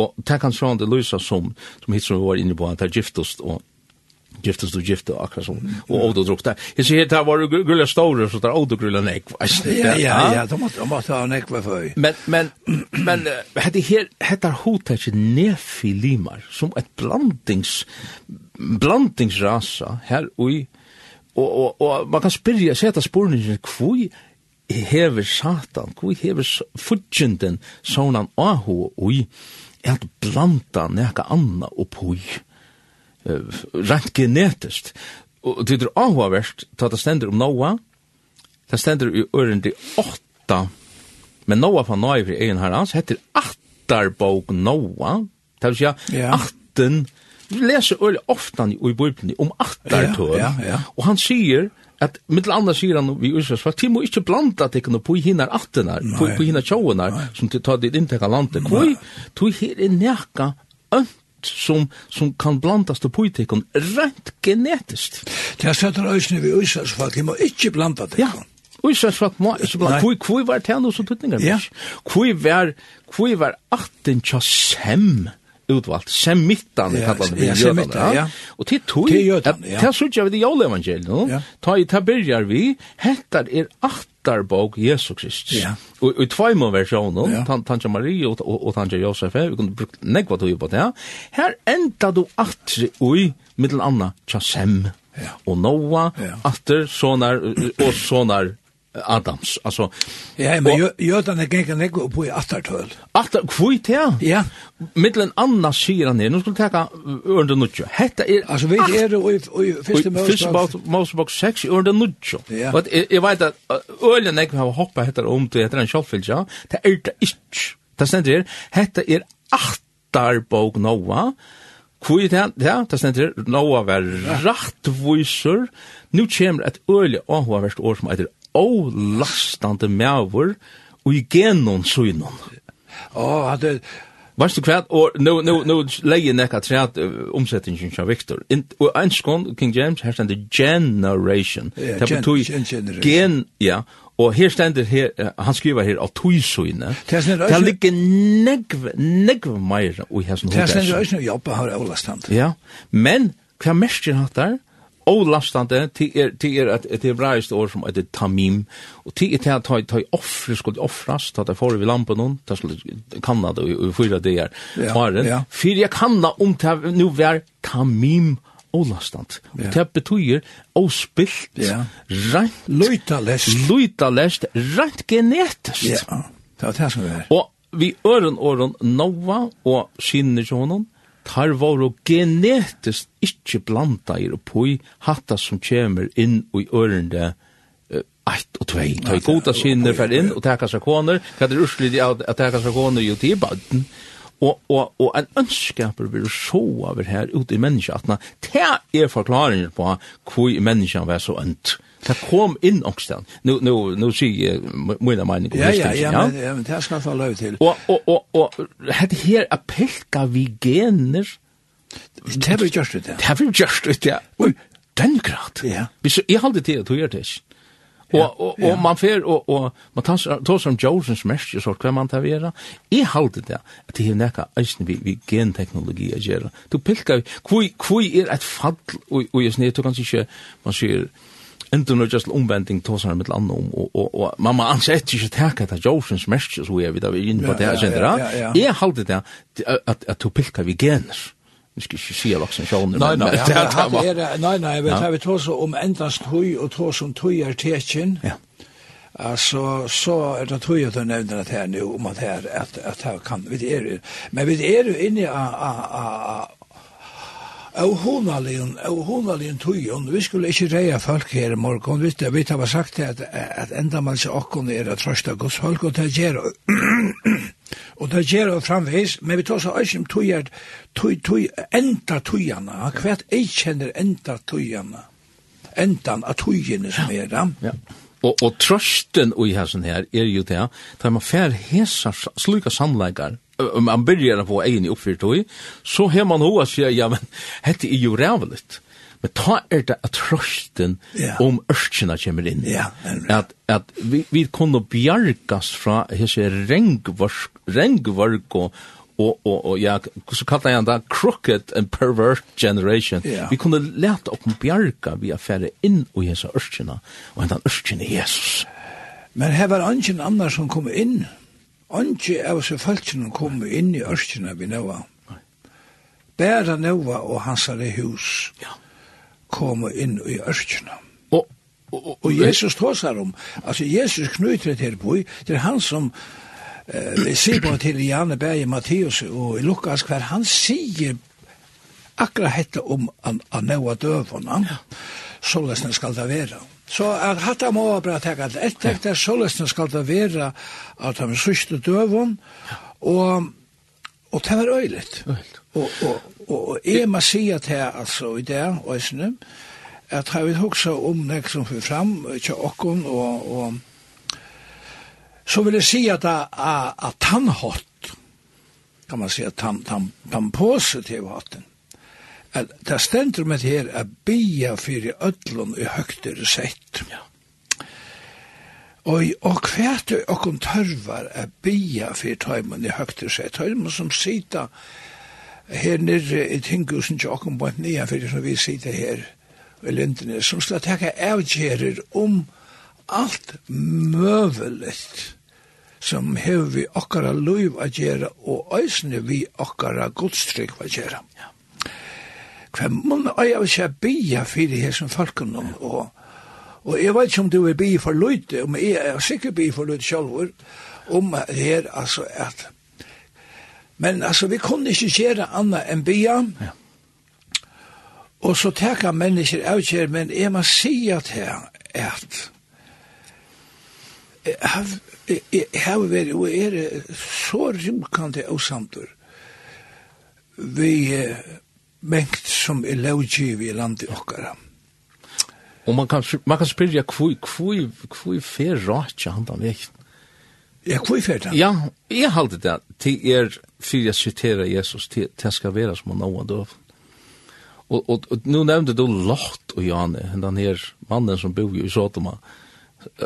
[SPEAKER 1] Og det kan sånn det lysa som, som hitt som vi var inne på, at det er giftost og giftast og gifta akkurat som og åd og drukt der. Jeg sier det var grulla store, så det er åd grulla.
[SPEAKER 3] Ja, ja, ja, de måtte, de måtte ha nekv for.
[SPEAKER 1] Men, men, men, hette her, hette er hotet nefi limar, som et blandings, blandingsrasa her ui, og, og, og man kan spyrja, seta spurningen, kvoi hever satan, hvor hever fudgjenden sånn ahu ui, er at blanda neka anna oppoi, uh, rent genetiskt. Og det er ahuavert, ta det stender om Noa, det stender i ørendi åtta, men Noa fra Noa i egen herrans, heter Attarbog Noa, det vil si,
[SPEAKER 3] ja.
[SPEAKER 1] atten, vi leser øyelig ofta i Bibelen om attartøren,
[SPEAKER 3] ja, ja, ja.
[SPEAKER 1] og han sier, at mittel annars sier han vi Israels folk, må ikke blanda at tikkene på hinnar attenar, på, på hinnar tjåenar, som til ta ditt inntekka landet. Kvoi, to her er nekka ønt som, som kan blandas til politikon rent genetiskt.
[SPEAKER 3] Det er søtter øysene vi Israels folk, de må ikke blanda det.
[SPEAKER 1] Ja, Israels folk må ikke blanda. Kvoi, kvoi var tæn hos tutningar
[SPEAKER 3] Ja.
[SPEAKER 1] Kvoi var, kvoi var atten tja sem? Ja utvalt semittan
[SPEAKER 3] yeah,
[SPEAKER 1] kallar det jötarna.
[SPEAKER 3] Ja.
[SPEAKER 1] Och till tog till så jag vid Joel
[SPEAKER 3] ja.
[SPEAKER 1] Ta i ta tabeljar vi hettar er attarbok Jesus Krist
[SPEAKER 3] Ja.
[SPEAKER 1] Och i två
[SPEAKER 3] må
[SPEAKER 1] versionen tant tant Maria och och tant Josef vi kunde brukt negva tog på det. Här enda du att oj mittel anna chasem.
[SPEAKER 3] Ja.
[SPEAKER 1] Och Noah,
[SPEAKER 3] ja.
[SPEAKER 1] Aster, sonar och sonar Adams. Alltså
[SPEAKER 3] Ja, men jötarna gänga nek på i attartöl.
[SPEAKER 1] Attar kvit ja.
[SPEAKER 3] Ja.
[SPEAKER 1] Mittlen anna syran ner. Nu skulle ta under nutjo. Hetta är
[SPEAKER 3] alltså vi är det i
[SPEAKER 1] första
[SPEAKER 3] Mosebok
[SPEAKER 1] Mosebok 6 under nutjo. Vad jag vet att ölen nek har hoppa heter om till heter en shuffle ja. Det är det ist. Det ständer hetta är attarbok Noa. Kvui det, ja, det stender, Noa var rattvoisur, nu kommer et øyelig åhåverst år som heter olastande mævur og i genon søgnon.
[SPEAKER 3] Å, oh, det...
[SPEAKER 1] Varst du kvært, og nu, nu, nu leie nekka treat træt omsetningen av Victor. In, og einskån, King James, her stender generation.
[SPEAKER 3] Ja, gen, gen, generation.
[SPEAKER 1] Gen, ja, og her stender her, uh, han skriver her, av tøysøyne.
[SPEAKER 3] Det er
[SPEAKER 1] ligger negv, negv meira i hessen hodet.
[SPEAKER 3] Det stender øyne jobba her avlastand.
[SPEAKER 1] Ja, men hva mest er hatt der? olastande til er til er at et hebraisk ord som heter tamim og til er at ta ta offre skulle offras ta ta for vi lampen noen ta skulle kanna det og fyra det
[SPEAKER 3] er
[SPEAKER 1] faren fyra jeg kanna om ta nu vær tamim olastand
[SPEAKER 3] Ja.
[SPEAKER 1] Og det betyr ospilt,
[SPEAKER 3] ja.
[SPEAKER 1] rent... Løytalest. Løytalest, rent genetisk.
[SPEAKER 3] Ja, det var det som.
[SPEAKER 1] Og vi øren åren nova og skinner til tar våre genetisk ikkje blanda i og poi hatta som kjemur inn i ørende ett og tvei. Ta i goda sinner fer inn og teka seg koner, hva er urslig at teka seg koner jo til baden. Og, og, og en ønskaper vil så over her ute i menneskene. Det er forklaringen på hvor menneskene var så ønt. Mm Det kom inn ångsten. Nå, nå, nå sier jeg mine om
[SPEAKER 3] Ja, ja, ja, men, ja, men det skal jeg ta løy til.
[SPEAKER 1] Og, og, og, og hette her er pelka vi gener.
[SPEAKER 3] Det har vi gjørst ut, ja.
[SPEAKER 1] Det har vi gjørst ut, ja. Og den grad.
[SPEAKER 3] Ja.
[SPEAKER 1] Hvis jeg halde til at du gjør det ikke. Og, og, og man fer, og, og man tar som Jolsons mersk, så hva man tar vera. Jeg halde det, at det er nekka eisen vi, vi genteknologi å gjøre. Du pilka, hvor er et fall, og, og jeg sned, du kan ikke, man sier, Enten nu just omvending tos han med landa om og, og man mamma ansett ikke teka täcka det Josens mästers så er vi där inne på det jeg
[SPEAKER 3] sen där.
[SPEAKER 1] Jeg hållt det at, at du pilka vi gener. Vi
[SPEAKER 3] ska
[SPEAKER 1] ju
[SPEAKER 3] se
[SPEAKER 1] vad
[SPEAKER 3] som sjön. Nej nej,
[SPEAKER 1] nej
[SPEAKER 3] nej, vi tar vi tosa om endast höj og tosa om er tekin,
[SPEAKER 1] Ja.
[SPEAKER 3] Altså, så er det tøy at du nevner det her nu om at her, at, at her kan vi är men vi er jo inne i Og honalien, og honalien tøyen, vi skulle ikke reie folk her i morgen, vi, vi har sagt at, at enda man ikke okken er at trøsta gods folk, og det gjør og det gjør og framveis, men vi tar så også om tujert, tøy, tøy, enda tøyene, hva jeg kjenner enda tøyene, endan av tøyene som er da.
[SPEAKER 1] Ja. Og, og trøsten i hessen her er jo det, da man fer hesa sluka samleikar, om man börjar på egen uppfyrt och så har man hoa sig ja men hette är ju rävligt men ta er det att trösten
[SPEAKER 3] yeah.
[SPEAKER 1] om örskina kommer in
[SPEAKER 3] ja yeah,
[SPEAKER 1] at, at vi vi kunde bjargas från hese regnvark regnvark och og og og ja så kallar jag det crooked and pervert generation.
[SPEAKER 3] Yeah.
[SPEAKER 1] vi kunde lärt upp om bjarga vi affære inn og hese örskina og den örskina Jesus
[SPEAKER 3] Men hevar var ingen sum som kom inn. Anki av seg falskene kom inn i ørkene vi nøva. Bæra nøva og hansare hus
[SPEAKER 1] ja.
[SPEAKER 3] kom inn i ørkene.
[SPEAKER 1] Og, og, og,
[SPEAKER 3] og Jesus tås her om, altså Jesus knyter til på, det er han som eh, vi ser på til Janne Berg, Matteus og Lukas, hver han sier akkurat hette om an, an nøva døvona, ja. så skal det være. Ja Så at hatt må være bra teka at et tenkt er så løsne skal det være at han syste døven, og, og det var øyligt.
[SPEAKER 1] Øyligt.
[SPEAKER 3] Og, og, og, og jeg må si at her, altså, i det, øyne, at jeg vil huske om det som fyrir fram, ikke åkken, og, og så vil jeg si at, at, er tannhått, kan man si, at tann, tann, tann positiv hatten, at det stendur med her a bia fyrir öllun i høgter sett.
[SPEAKER 1] Ja.
[SPEAKER 3] Og, og hvert er okkur tørvar at bia fyrir tøymun i høgter sett. Tøymun som sita her nirre i tinghusen til okkur bort nia fyrir som vi sita her i Lindenes, som skal teka avgjerir om alt møveligt som hever vi okkara luiv a gjera og æsne vi okkara godstrygg a gjera. Ja. Hvem mun øya vi skal bia fyrir her som folken og, og jeg vet ikke om du er bia for løyte, om jeg er sikker bia for løyte sjálfur, om her, altså, at, men altså, vi kunne ikke gjøre anna enn bia,
[SPEAKER 1] ja.
[SPEAKER 3] og så teka mennesker avkjer, men jeg må si at her, at, jeg har jeg har vært, og er så rymkande og samtur, vi, mengt som er lovgiv i landet okkara.
[SPEAKER 1] Og man kan, man kan spyrja hvor, hvor, hvor fer ratja han den vekten?
[SPEAKER 3] Ja, hvor fer det?
[SPEAKER 1] Ja, jeg halte det til er, fyrir jeg citerer Jesus, til, til skal være som han noen døv. Og, og, og nå nevnte du Lott og Jane, den her mannen som bor i Sotoma.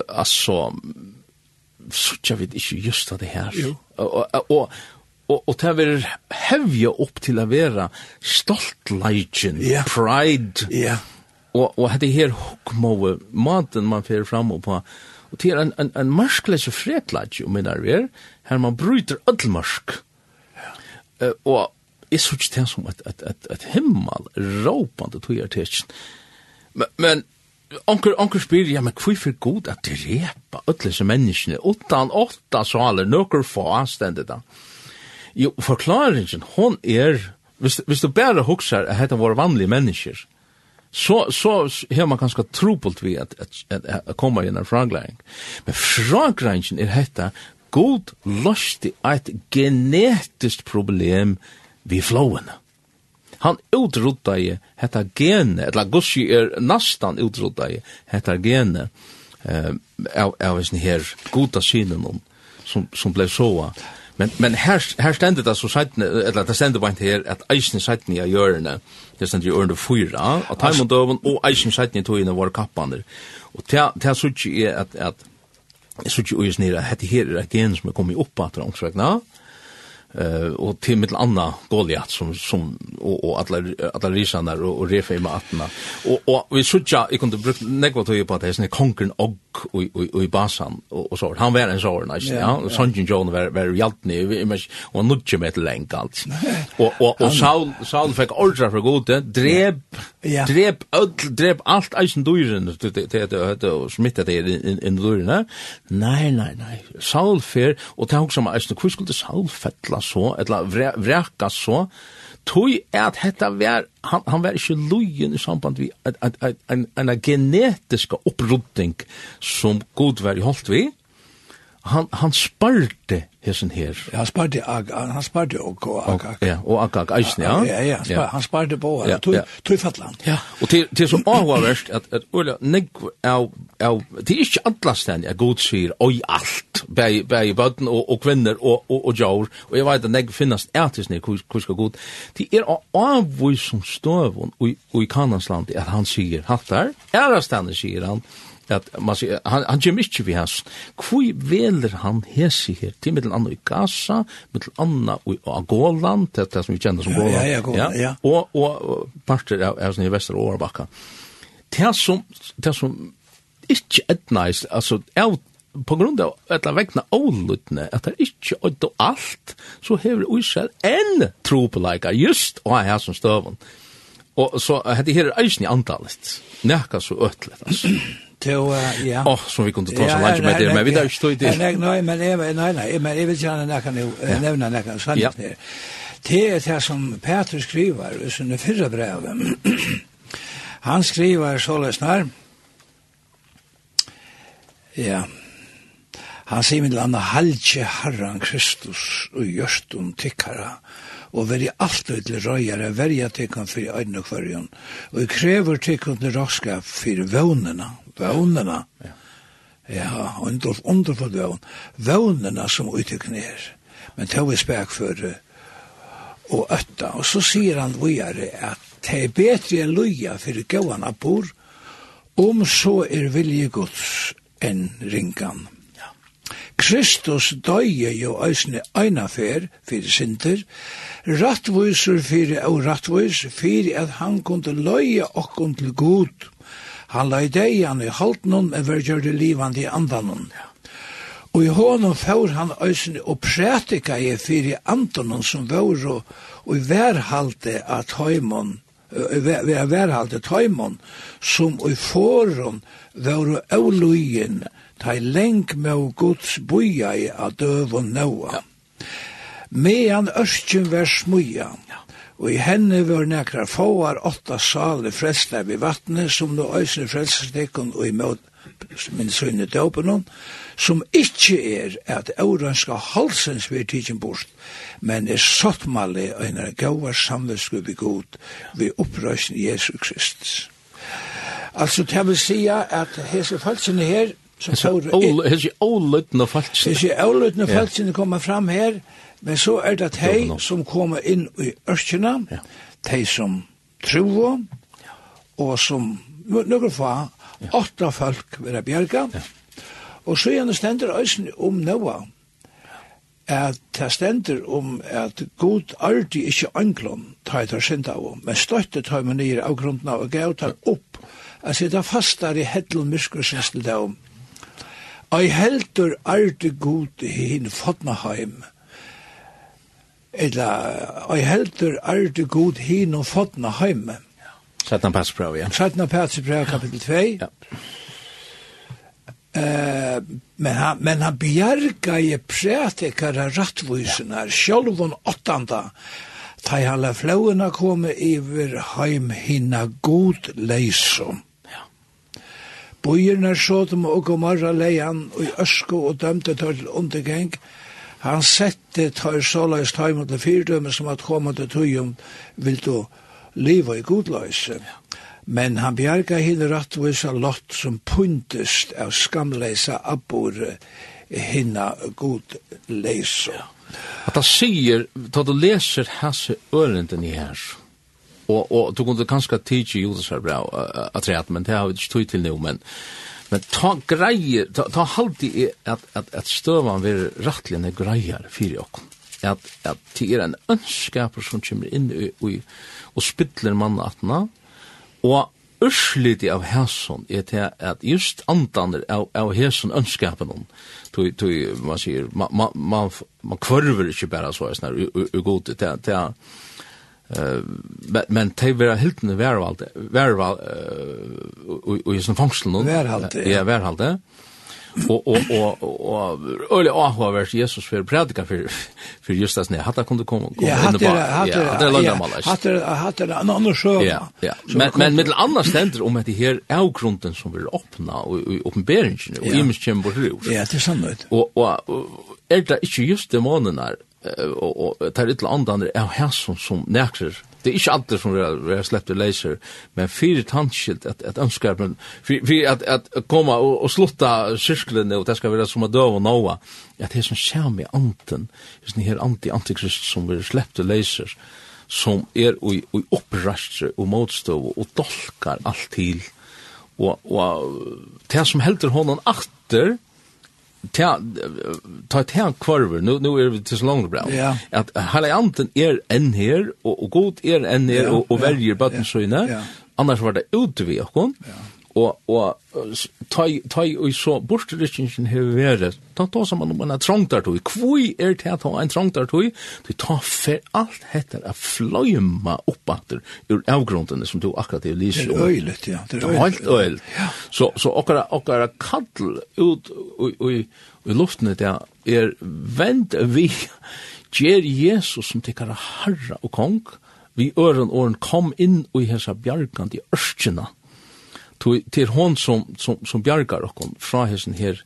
[SPEAKER 1] Altså, så tja vi ikke just av det her.
[SPEAKER 3] Jo.
[SPEAKER 1] Og, og, og og, og det er hevja opp til å være legend
[SPEAKER 3] yeah.
[SPEAKER 1] pride.
[SPEAKER 3] Ja. Yeah.
[SPEAKER 1] Og, og hetta her hukkmåe, maten man fer fram og på, og til er en, en, en mørkleitje fredleitje, om jeg er, her man bryter ødelmørk. Ja. Og er synes ikke det som at at at et himmel råpende tog jeg til. Men, men Onkel onkel spyr ja men kvi for god at drepa alle disse menneskene utan åtta saler nokkur få anstendige da. Jo, forklaringen, hon er, hvis, hvis du bare huksar at dette var vanlige mennesker, så, så har man ganske trupult vi at, at, at, at komme i en fraglæring. Men fraglæringen er dette, god løste et genetisk problem vi flåene. Han utrydda i hetta gene, eller Gussi er nastan utrydda i hetta gene eh, av, av en her goda synen som, som ble såa Men men här här ständer det så sagt eller det ständer bara inte här att Eisen sagt ni gör Det ständer ju under fyra och time och döven och Eisen sagt ni tog in vår kappander. Och det det så ju är att att så ju är snära hade här det igen som kommer upp att långsvägna. Eh och till mitt andra Goliat som som och och alla alla risarna och refa i matarna. Och och vi såg jag kunde brukt negva tog på att det är sån konkurren og rock i i i basan och, och så han var en sån nice ja och Sanjin John var var helt ny nudge med länk allt. Och och och Saul Saul fick ordra för gode drep drep öll drep allt eisen dyren det det det och smitta det i i dyren nej nej nej Saul fer och tog som eisen hur skulle Saul fettla så eller vräka så tui er at hetta var, han, han var ikke lojen i samband vi at at en, en genetisk upprutting som god var i holdt vi, han han sparte hesen her.
[SPEAKER 3] Ja, han sparte han sparte og og
[SPEAKER 1] ja, og akak eisen, ja.
[SPEAKER 3] Ja, ja, sparte, han sparte på og tog tog fatlan.
[SPEAKER 1] Ja, og til til så avvarst at at ulla nek au au til ikkje atlastan er god syr oi alt bei bei button og og kvinner og og og jor og eg veit at nek finnast ærtis nek kus kus god. Til er avvis som stov og og i kanasland at han syr hattar. Ærastan syr han at man sier, han, han gjør mykje vi hans. Hvor veler han hese her? Til mittel anna i Gaza, mittel anna i Agolan, det er som vi kjenner som Golan.
[SPEAKER 3] Ja, ja, Golan, ja.
[SPEAKER 1] Og, og parter av, av i og Årbakka. Det som, det som ikke etnais, altså, av på grund av et eller vegna ålutne, at det er ikke og alt, så hever Israel enn tropeleikar, just og her som støvun. Og så, hette her er eisen i antallet, nekka så øtlet, altså
[SPEAKER 3] to ja.
[SPEAKER 1] Oh, som vi kunne ta så langt med det, men vi står i det.
[SPEAKER 3] Nej, men nej, nei, nei, men jag vill gärna näka nu, nämna
[SPEAKER 1] näka
[SPEAKER 3] sant det. Det är det som Petrus skriver i sina fyrre brev. Han skriver således när Ja. Han sier mitt landa halje herran Kristus og gjørstum tikkara og veri alt til røyare verja tikkan fyrir øyne kvarjon og krever tikkan til råskap fyrir vånena vøvnene. Ja. Ja, under underfull vån. Vøvnene som uttykken er. Men tog vi spek for og øtta. Og så sier han vujere at det er bedre enn loja for gøvene bor, om så er vilje gods enn ringan. Ja. Kristus døye jo æsne øynafer fyrir synder, rattvoiser fyrir og rattvois fyrir at han kunde løye okkon til god. Han la i deian i haltnum, men var gjør det livande i andanum. Ja. Og i hånden får han øysen og prætika i fyrir andanum som var og, og i værhalte at høymon, vi har værhalte tøymon, som i foron var og ta i lenk med Guds boia i av døv og nøa. Ja. Mean ørsken vær smuja. Ja og i henne var nekra fåar åtta sale frelsna ved vattnet, som nå øysene frelsestekon og imot min sønne døpenon, som ikkje er at auranska halsens vi tidsin bort, men er sottmalig og en gauar samvetsku vi god vi opprøysen Jesu Kristus. Altså, det vil sija at hese falsene her, Hesi ólutna falsina.
[SPEAKER 1] Hesi
[SPEAKER 3] ólutna falsina koma fram her, Men så er det
[SPEAKER 1] hei
[SPEAKER 3] som kommer inn i ørkina,
[SPEAKER 1] ja.
[SPEAKER 3] de som tror, og som noen få, åtta folk vil bjerga. Ja. Og så gjerne stender øysen om Noah, at det stender om at god ardi ikke anklom tar tar synd av, men støtte tar man nir av grunden av og gav tar opp, at det fastar i hettel myrskursens til dem. Ei heldur ardi god i hin fotnaheim, eller ei heldur er det god hin og
[SPEAKER 1] fotna heime. pass passprøv, ja.
[SPEAKER 3] Sætna passprøv, kapitel 2.
[SPEAKER 1] Ja.
[SPEAKER 3] Eh, men han, men han bjerga i prætikare rattvusenar, ja. sjolv åttanda, ta i alla flåena komme iver heim hinna god leisom.
[SPEAKER 1] Bøyerne
[SPEAKER 3] så dem og gomorra leian og i og dømte til undergeng, Han sette tar såleis taim til fyrdømme som at koma til tøyum vil du liva i godløse. Men han bjerga hinn rattvisa lott som puntest av skamleisa abbor hinna godleisa. Ja.
[SPEAKER 1] At han sier, da du leser hese ørenden i her, og, og du kunne kanskje tidsi Judas bra, at rett, men det har vi ikke tøy til nå, men Men ta greier, ta, ta halde i at, at, at støvan vil rattligende greier fyrir okkom. At, at det er en ønskaper som kommer inn i, i og spytler mann atna, og ursliti av hæsson er til at just andaner av, av hæsson ønskapen om, tog, tog, man sier, man, man, man, man kvarver ikke bare så, er snar, u, u, u, u, u, u, u, u, Uh, men, men de vera hiltene værvald, værvald, uh, og i sånn fangsel nå.
[SPEAKER 3] Værvald, ja.
[SPEAKER 1] Ja, værvald, ja. Og, og, og, og, øyelig avhåvers Jesus for prædika for, for just det, hatt det kunne komme
[SPEAKER 3] ja,
[SPEAKER 1] inn på. Ja, hatt det løgnet
[SPEAKER 3] mal, ikke? Hatt det en annen søvn.
[SPEAKER 1] Ja, ja. Men, men med annan stender om at det her er grunden som vil åpna, og, og åpenberingene, og imenskjemmer hos.
[SPEAKER 3] Ja, det er sannhet.
[SPEAKER 1] Og, og, er det ikke just dæmonene her, og det er ytla andan er her som, som nekser. Det er ikke alltid som vi har sleppt til leiser, men fyrir tannskilt at, at ønsker, men fyrir at, at komme og, og slutta sirklene, og det skal være som a døv og noa, at det som som sjami anten, det er anti-antikrist som vi har sleppt til leiser, som er i, i opprastre og motstøv og dolkar alt til, og, og det som heldur honom akter, ta ta ta kvarver nu nu är det så långt bra
[SPEAKER 3] Ja.
[SPEAKER 1] att hela anten är en här och, og god
[SPEAKER 3] är
[SPEAKER 1] en här
[SPEAKER 3] och,
[SPEAKER 1] och väljer
[SPEAKER 3] yeah.
[SPEAKER 1] button
[SPEAKER 3] yeah.
[SPEAKER 1] annars var det ute vi och hon og og tøy tøy og så burstrikkingen hevur verið ta ta som man ein trongtar tøy kvøi er ta ta ein trongtar tøy tøy ta fer alt hettar af fløyma uppatter ur avgrundene som du akkurat hevur
[SPEAKER 3] lýst
[SPEAKER 1] Det
[SPEAKER 3] er øylet, ja det
[SPEAKER 1] er alt øyl så så okkara okkara kall ut og i luftene der er vent vi ger Jesus som tekar harra og kong. Vi øren åren kom inn og i hesa bjargand i ørskina til hon som, som, som bjargar okkon fra hessen her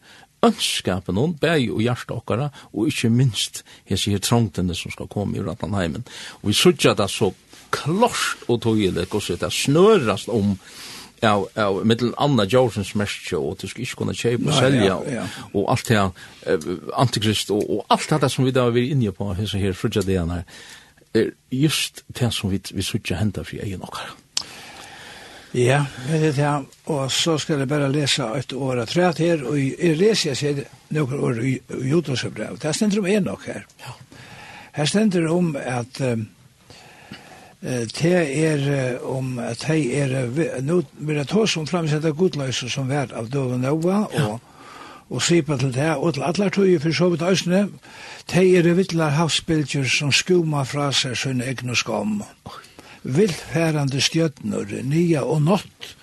[SPEAKER 1] ønskapen hon, bæg og hjarta okkara, og ikkje minst hessi her trangtene som skal komme i Rattanheimen. Og vi sutja det så klart og togjelek, og så det snørast om Ja, ja, mittel anna Jorsens mestje og du skal ikke kunne kjøpe og
[SPEAKER 3] ja.
[SPEAKER 1] og alt det her antikrist og, og alt det som vi da vi er inne på hese her frugja det her er just det som vi, vi sutja henda fri egen okkara.
[SPEAKER 3] Ja, det er det Og så skal jeg bare lese et år av træt her, og jeg leser jeg seg noen år i Jotosebrev. Det stender om en nok her.
[SPEAKER 1] Ja.
[SPEAKER 3] Her stender om at um, te er om at de er nå vil jeg ta som fremsette godløse som vær av Dove Nova, og og sipa til det, og til alle tøye for så vidt øsne, de er vittlar havsbildjer som skuma fra seg sønne egne skam. Oi vildfærande stjøtnur, nya og nått,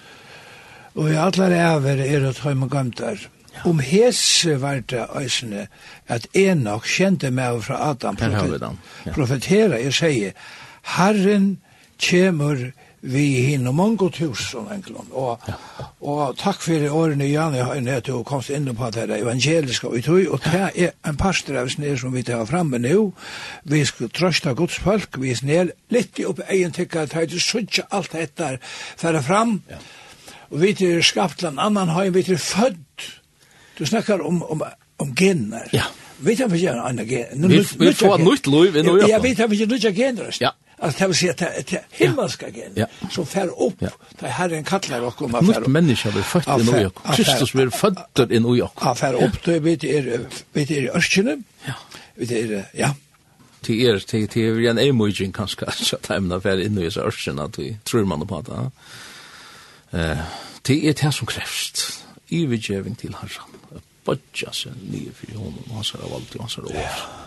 [SPEAKER 3] og i allar æver er det heim og gamtar. Om hese var det æsene at Enoch kjente meg fra Adam.
[SPEAKER 1] Profet,
[SPEAKER 3] profetera, jeg sier, Herren kjemur vi hinner mange tusen enklund. Og, og takk for årene Jan jeg har nødt til å komme inn på det evangeliske og tog, og det er en pastor av sned som vi tar framme nå. Vi skal trøste Guds folk, vi sned litt opp egen tykker, det er ikke alt dette for fram. Ja. Og vi er skapt til en annan høy, vi er født. Du snakker om, om, om gener.
[SPEAKER 1] Ja.
[SPEAKER 3] Vi tar for gjerne en gen.
[SPEAKER 1] Vi får nytt liv i Norge.
[SPEAKER 3] Ja, vi tar vi, gjerne nytt gener.
[SPEAKER 1] Ja.
[SPEAKER 3] Alltså det vill säga att det är himmelska gen
[SPEAKER 1] ja.
[SPEAKER 3] som fär upp.
[SPEAKER 1] Ja.
[SPEAKER 3] Det här är en kattlar och
[SPEAKER 1] komma
[SPEAKER 3] fär upp.
[SPEAKER 1] människa blir
[SPEAKER 3] född
[SPEAKER 1] i New York. Kristus blir född i New York.
[SPEAKER 3] Ja, fär upp Då vet er vet er i öskene.
[SPEAKER 1] Ja.
[SPEAKER 3] Vet er ja.
[SPEAKER 1] Till er till till en emoji kanske att ämna fär in i öskene att vi tror man på det. Eh, det er det som krävs. Ivigeving till Herren. Bodja sig nye för honom. Han ser av allt och han ser av allt.